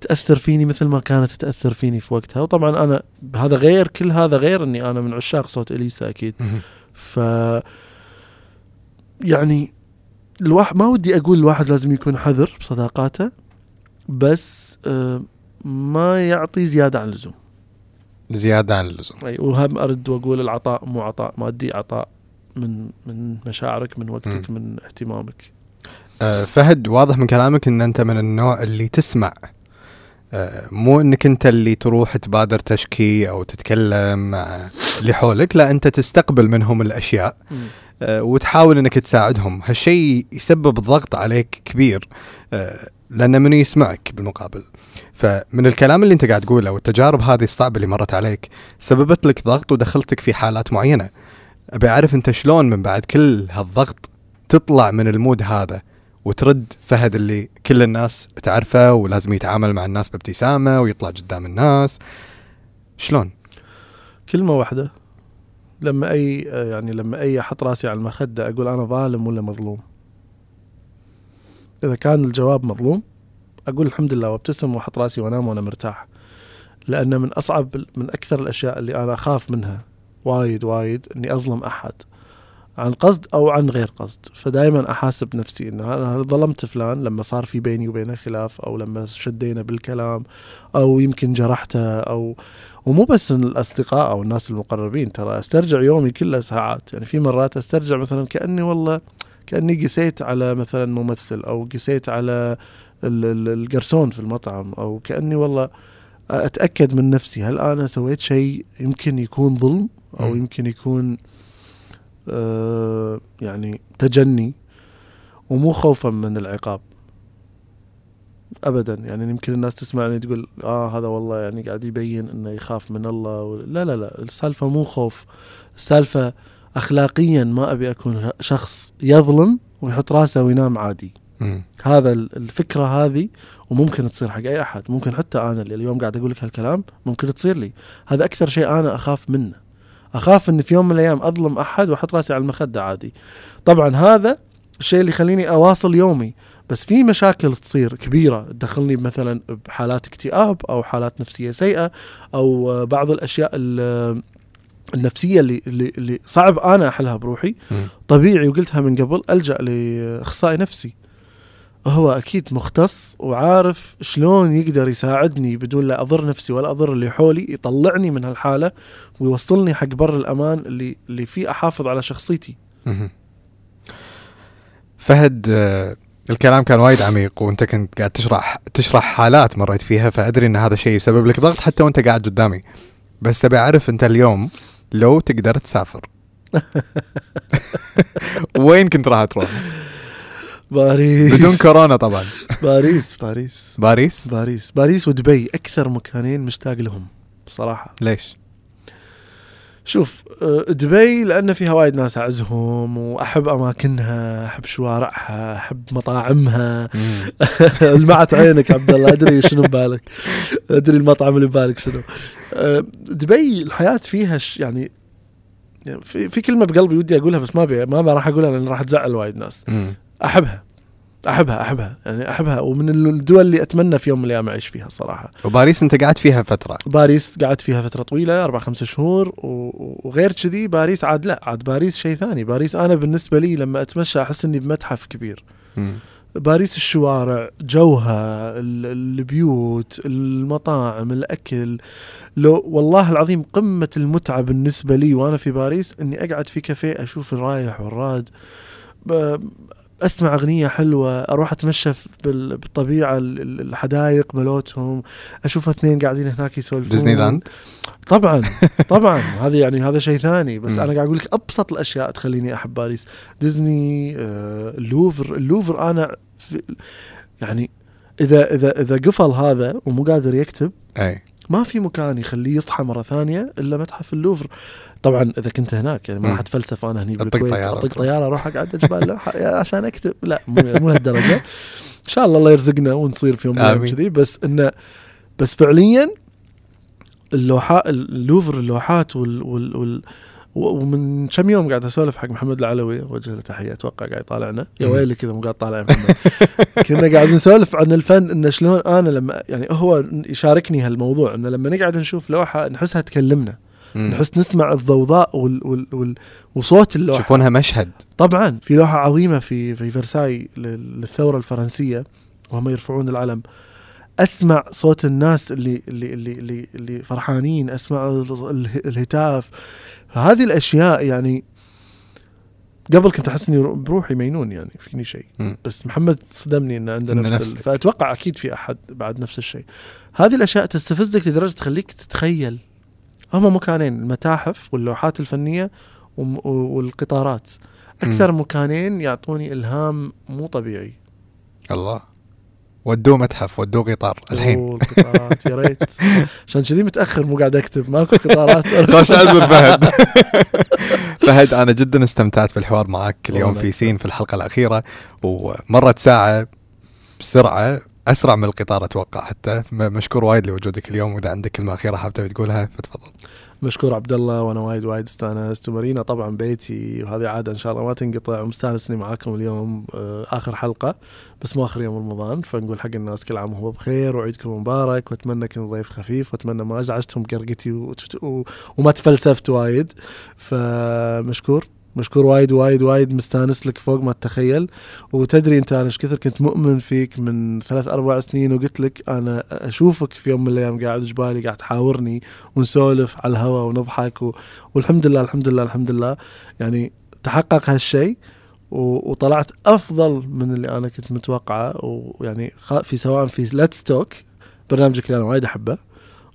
Speaker 2: تأثر فيني مثل ما كانت تأثر فيني في وقتها. وطبعا أنا هذا غير كل هذا غير إني أنا من عشاق صوت إليسا أكيد.
Speaker 1: مم.
Speaker 2: ف يعني الواحد ما ودي أقول الواحد لازم يكون حذر بصداقاته بس آه، ما يعطي زيادة عن اللزوم.
Speaker 1: زيادة عن اللزوم.
Speaker 2: أي وهم أرد وأقول العطاء مو عطاء مادي عطاء من من مشاعرك من وقتك من اهتمامك.
Speaker 1: فهد واضح من كلامك إن أنت من النوع اللي تسمع. آه، مو إنك أنت اللي تروح تبادر تشكي أو تتكلم مع اللي حولك لا أنت تستقبل منهم الأشياء آه، وتحاول إنك تساعدهم. هالشيء يسبب ضغط عليك كبير آه، لأن منو يسمعك بالمقابل. فمن الكلام اللي أنت قاعد تقوله والتجارب هذه الصعبة اللي مرت عليك سببت لك ضغط ودخلتك في حالات معينة. أبي أعرف أنت شلون من بعد كل هالضغط تطلع من المود هذا؟ وترد فهد اللي كل الناس تعرفه ولازم يتعامل مع الناس بابتسامة ويطلع قدام الناس. شلون؟
Speaker 2: كلمة واحدة. لما أي يعني لما أي أحط راسي على المخدة أقول أنا ظالم ولا مظلوم؟ إذا كان الجواب مظلوم أقول الحمد لله وأبتسم وأحط راسي وأنام وأنا مرتاح. لأن من أصعب من أكثر الأشياء اللي أنا أخاف منها وايد وايد إني أظلم أحد. عن قصد أو عن غير قصد. فدائما أحاسب نفسي ان أنا ظلمت فلان لما صار في بيني وبينه خلاف أو لما شدينا بالكلام أو يمكن جرحته أو ومو بس الأصدقاء أو الناس المقربين. ترى أسترجع يومي كله ساعات. يعني في مرات أسترجع مثلا كأني والله كأني قسيت على مثلا ممثل أو قسيت على القرسون في المطعم أو كأني والله أتأكد من نفسي. هل أنا سويت شيء يمكن يكون ظلم أو يمكن يكون يعني تجني ومو خوفا من العقاب. ابدا. يعني يمكن الناس تسمعني تقول آه هذا والله يعني قاعد يبين إنه يخاف من الله لا لا لا. السالفة مو خوف. السالفة اخلاقيا ما أبي أكون شخص يظلم ويحط راسه وينام عادي. م. هذا الفكرة هذه وممكن تصير حق أي أحد. ممكن حتى أنا اللي اليوم قاعد أقول لك هالكلام ممكن تصير لي. هذا أكثر شيء أنا أخاف منه. أخاف إن في يوم من الأيام أظلم أحد وأحط رأسي على المخدة عادي. طبعا هذا الشيء اللي يخليني أواصل يومي بس في مشاكل تصير كبيرة. تدخلني مثلا بحالات اكتئاب أو حالات نفسية سيئة أو بعض الأشياء النفسية اللي اللي, صعب أنا أحلها بروحي. طبيعي وقلتها من قبل ألجأ لأخصائي نفسي. هو أكيد مختص وعارف شلون يقدر يساعدني بدون لا أضر نفسي ولا أضر اللي حولي يطلعني من هالحالة ويوصلني حق بر الأمان اللي اللي فيه أحافظ على شخصيتي.
Speaker 1: فهد آه، الكلام كان وايد عميق وانت كنت قاعد تشرح تشرح حالات مريت فيها فأدري إن هذا شيء يسبب لك ضغط حتى وانت قاعد قدامي. بس أبي أعرف أنت اليوم لو تقدر تسافر وين كنت راح تروح؟
Speaker 2: باريس.
Speaker 1: بدون كورونا طبعا.
Speaker 2: باريس باريس.
Speaker 1: باريس؟
Speaker 2: باريس. باريس ودبي أكثر مكانين مشتاق لهم بصراحة.
Speaker 1: ليش؟
Speaker 2: شوف آه، دبي لأن فيها وايد ناس أعزهم وأحب أماكنها أحب شوارعها أحب مطاعمها. لمعت عينك عبد الله أدري شنو ببالك. أدري المطعم اللي ببالك شنو. آه، دبي الحياة فيها يعني في, في كلمة بقلبي ودي أقولها بس ما ما راح أقولها لأن راح تزعل وايد ناس. أحبها. أحبها أحبها. يعني أحبها. ومن الدول اللي أتمنى في يوم من الأيام أعيش فيها الصراحه
Speaker 1: وباريس أنت قعدت فيها فترة.
Speaker 2: باريس قعدت فيها فترة طويلة أربع خمسة شهور. وغير كذي باريس عاد لا عاد باريس شيء ثاني. باريس أنا بالنسبة لي لما أتمشى أحس إني بمتحف كبير. م. باريس الشوارع جوها البيوت المطاعم الأكل. لو والله العظيم قمة المتعة بالنسبة لي وأنا في باريس إني أقعد في كافيه أشوف الرايح والراد. أسمع أغنية حلوة أروح أتمشى بالطبيعة الحدائق مالوتهم أشوف اثنين قاعدين هناك يسولفون.
Speaker 1: ديزني لاند
Speaker 2: طبعا طبعا. هذا يعني هذا شيء ثاني بس أنا قاعد أقول لك أبسط الأشياء تخليني أحب باريس. ديزني آه، اللوفر اللوفر أنا يعني اذا اذا إذا قفل هذا ومو قادر يكتب
Speaker 1: أي.
Speaker 2: ما في مكان يخليه يصحى مرة ثانية إلا متحف اللوفر. طبعا إذا كنت هناك يعني ما راح أتفلسف أنا هني
Speaker 1: بالكويت
Speaker 2: أطق طيارة أروح أقعد جبال لوحه عشان أكتب. لا مو لهالدرجة. إن شاء الله الله يرزقنا ونصير في يوم من كذي. بس انه بس فعليا اللوحات اللوفر اللوحات وال, وال, وال ومن كم يوم قاعد أسولف حق محمد العلوي وجه له تحية أتوقع قاعد يطالعنا يا ويلي كذا مو قاعد طالع محمد. كنا قاعد نسولف عن الفن انه شلون أنا لما يعني هو يشاركني هالموضوع انه لما نقعد نشوف لوحة نحسها تكلمنا. نحس نسمع الضوضاء وال وال وال وصوت اللوحة.
Speaker 1: يشوفونها مشهد.
Speaker 2: طبعا في لوحة عظيمة في في فرساي للثورة الفرنسية وهم يرفعون العلم. أسمع صوت الناس اللي اللي اللي اللي, اللي فرحانين أسمع الهتاف. هذه الأشياء يعني قبل كنت أحس إني بروحي مينون يعني فيني شيء. بس محمد صدمني إنه عنده نفس نفسك. فأتوقع أكيد في أحد بعد نفس الشيء. هذه الأشياء تستفزك لدرجة تخليك تتخيل. هما مكانين المتاحف واللوحات الفنية والقطارات. أكثر م. مكانين يعطوني إلهام مو طبيعي.
Speaker 1: الله. ودوه متحف ودوه قطار الحين.
Speaker 2: قطارات يا ريت. عشان كذي متأخر مو قاعد أكتب ماكو قطارات.
Speaker 1: خوش عذر فهد فهد أنا جدا استمتعت بالحوار معك اليوم في سين في الحلقة الأخيرة ومرت ساعة بسرعة أسرع من القطار أتوقع حتى. مشكور وايد لوجودك اليوم وإذا عندك كلمة أخيرة حاب تقولها فتفضل.
Speaker 2: مشكور عبد الله وأنا وايد وايد استانست. ومارينا طبعا بيتي وهذه عادة إن شاء الله ما تنقطع. ومستانس اني معاكم اليوم آه، آخر حلقة بس مو آخر يوم رمضان. فنقول حق الناس كل عام وهو بخير وعيدكم مبارك وأتمنى كنت ضيف خفيف وأتمنى ما أزعجتهم بقرقتي وما تفلسفت وايد. فمشكور. مشكور وايد وايد وايد مستانس لك فوق ما تتخيل. وتدري انت أنا إيش كثر كنت مؤمن فيك من ثلاث أربع سنين وقلت لك أنا أشوفك في يوم من الأيام قاعد جبالي قاعد تحاورني ونسولف على الهواء ونضحك و... والحمد لله الحمد لله الحمد لله. يعني تحقق هالشيء وطلعت أفضل من اللي أنا كنت متوقعه. ويعني في سواء في ليتس توك برنامجك اللي أنا وايد أحبه.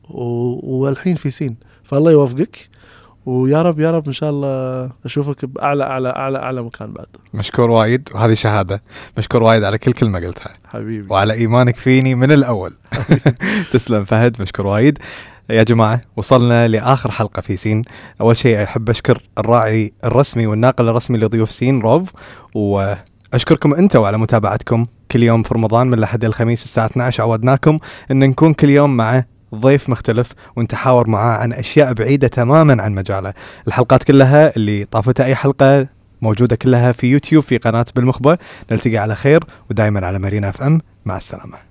Speaker 2: والحين في سين فالله يوفقك. ويا رب يا رب إن شاء الله أشوفك بأعلى أعلى أعلى أعلى مكان بعد.
Speaker 1: مشكور وايد وهذه شهادة. مشكور وايد على كل كلمة قلتها.
Speaker 2: حبيبي.
Speaker 1: وعلى إيمانك فيني من الأول. تسلم فهد مشكور وايد. يا جماعة وصلنا لآخر حلقة في سين. أول شيء أحب أشكر الراعي الرسمي والناقل الرسمي لضيوف سين روف. وأشكركم أنتم على متابعتكم. كل يوم في رمضان من الأحد الخميس الساعة 12 عودناكم. أن نكون كل يوم مع ضيف مختلف ونتحاور معاه عن أشياء بعيدة تماما عن مجاله. الحلقات كلها اللي طافت ها أي حلقة موجودة كلها في يوتيوب في قناة بالمخبه نلتقي على خير ودائما على مارينا FM. مع السلامة.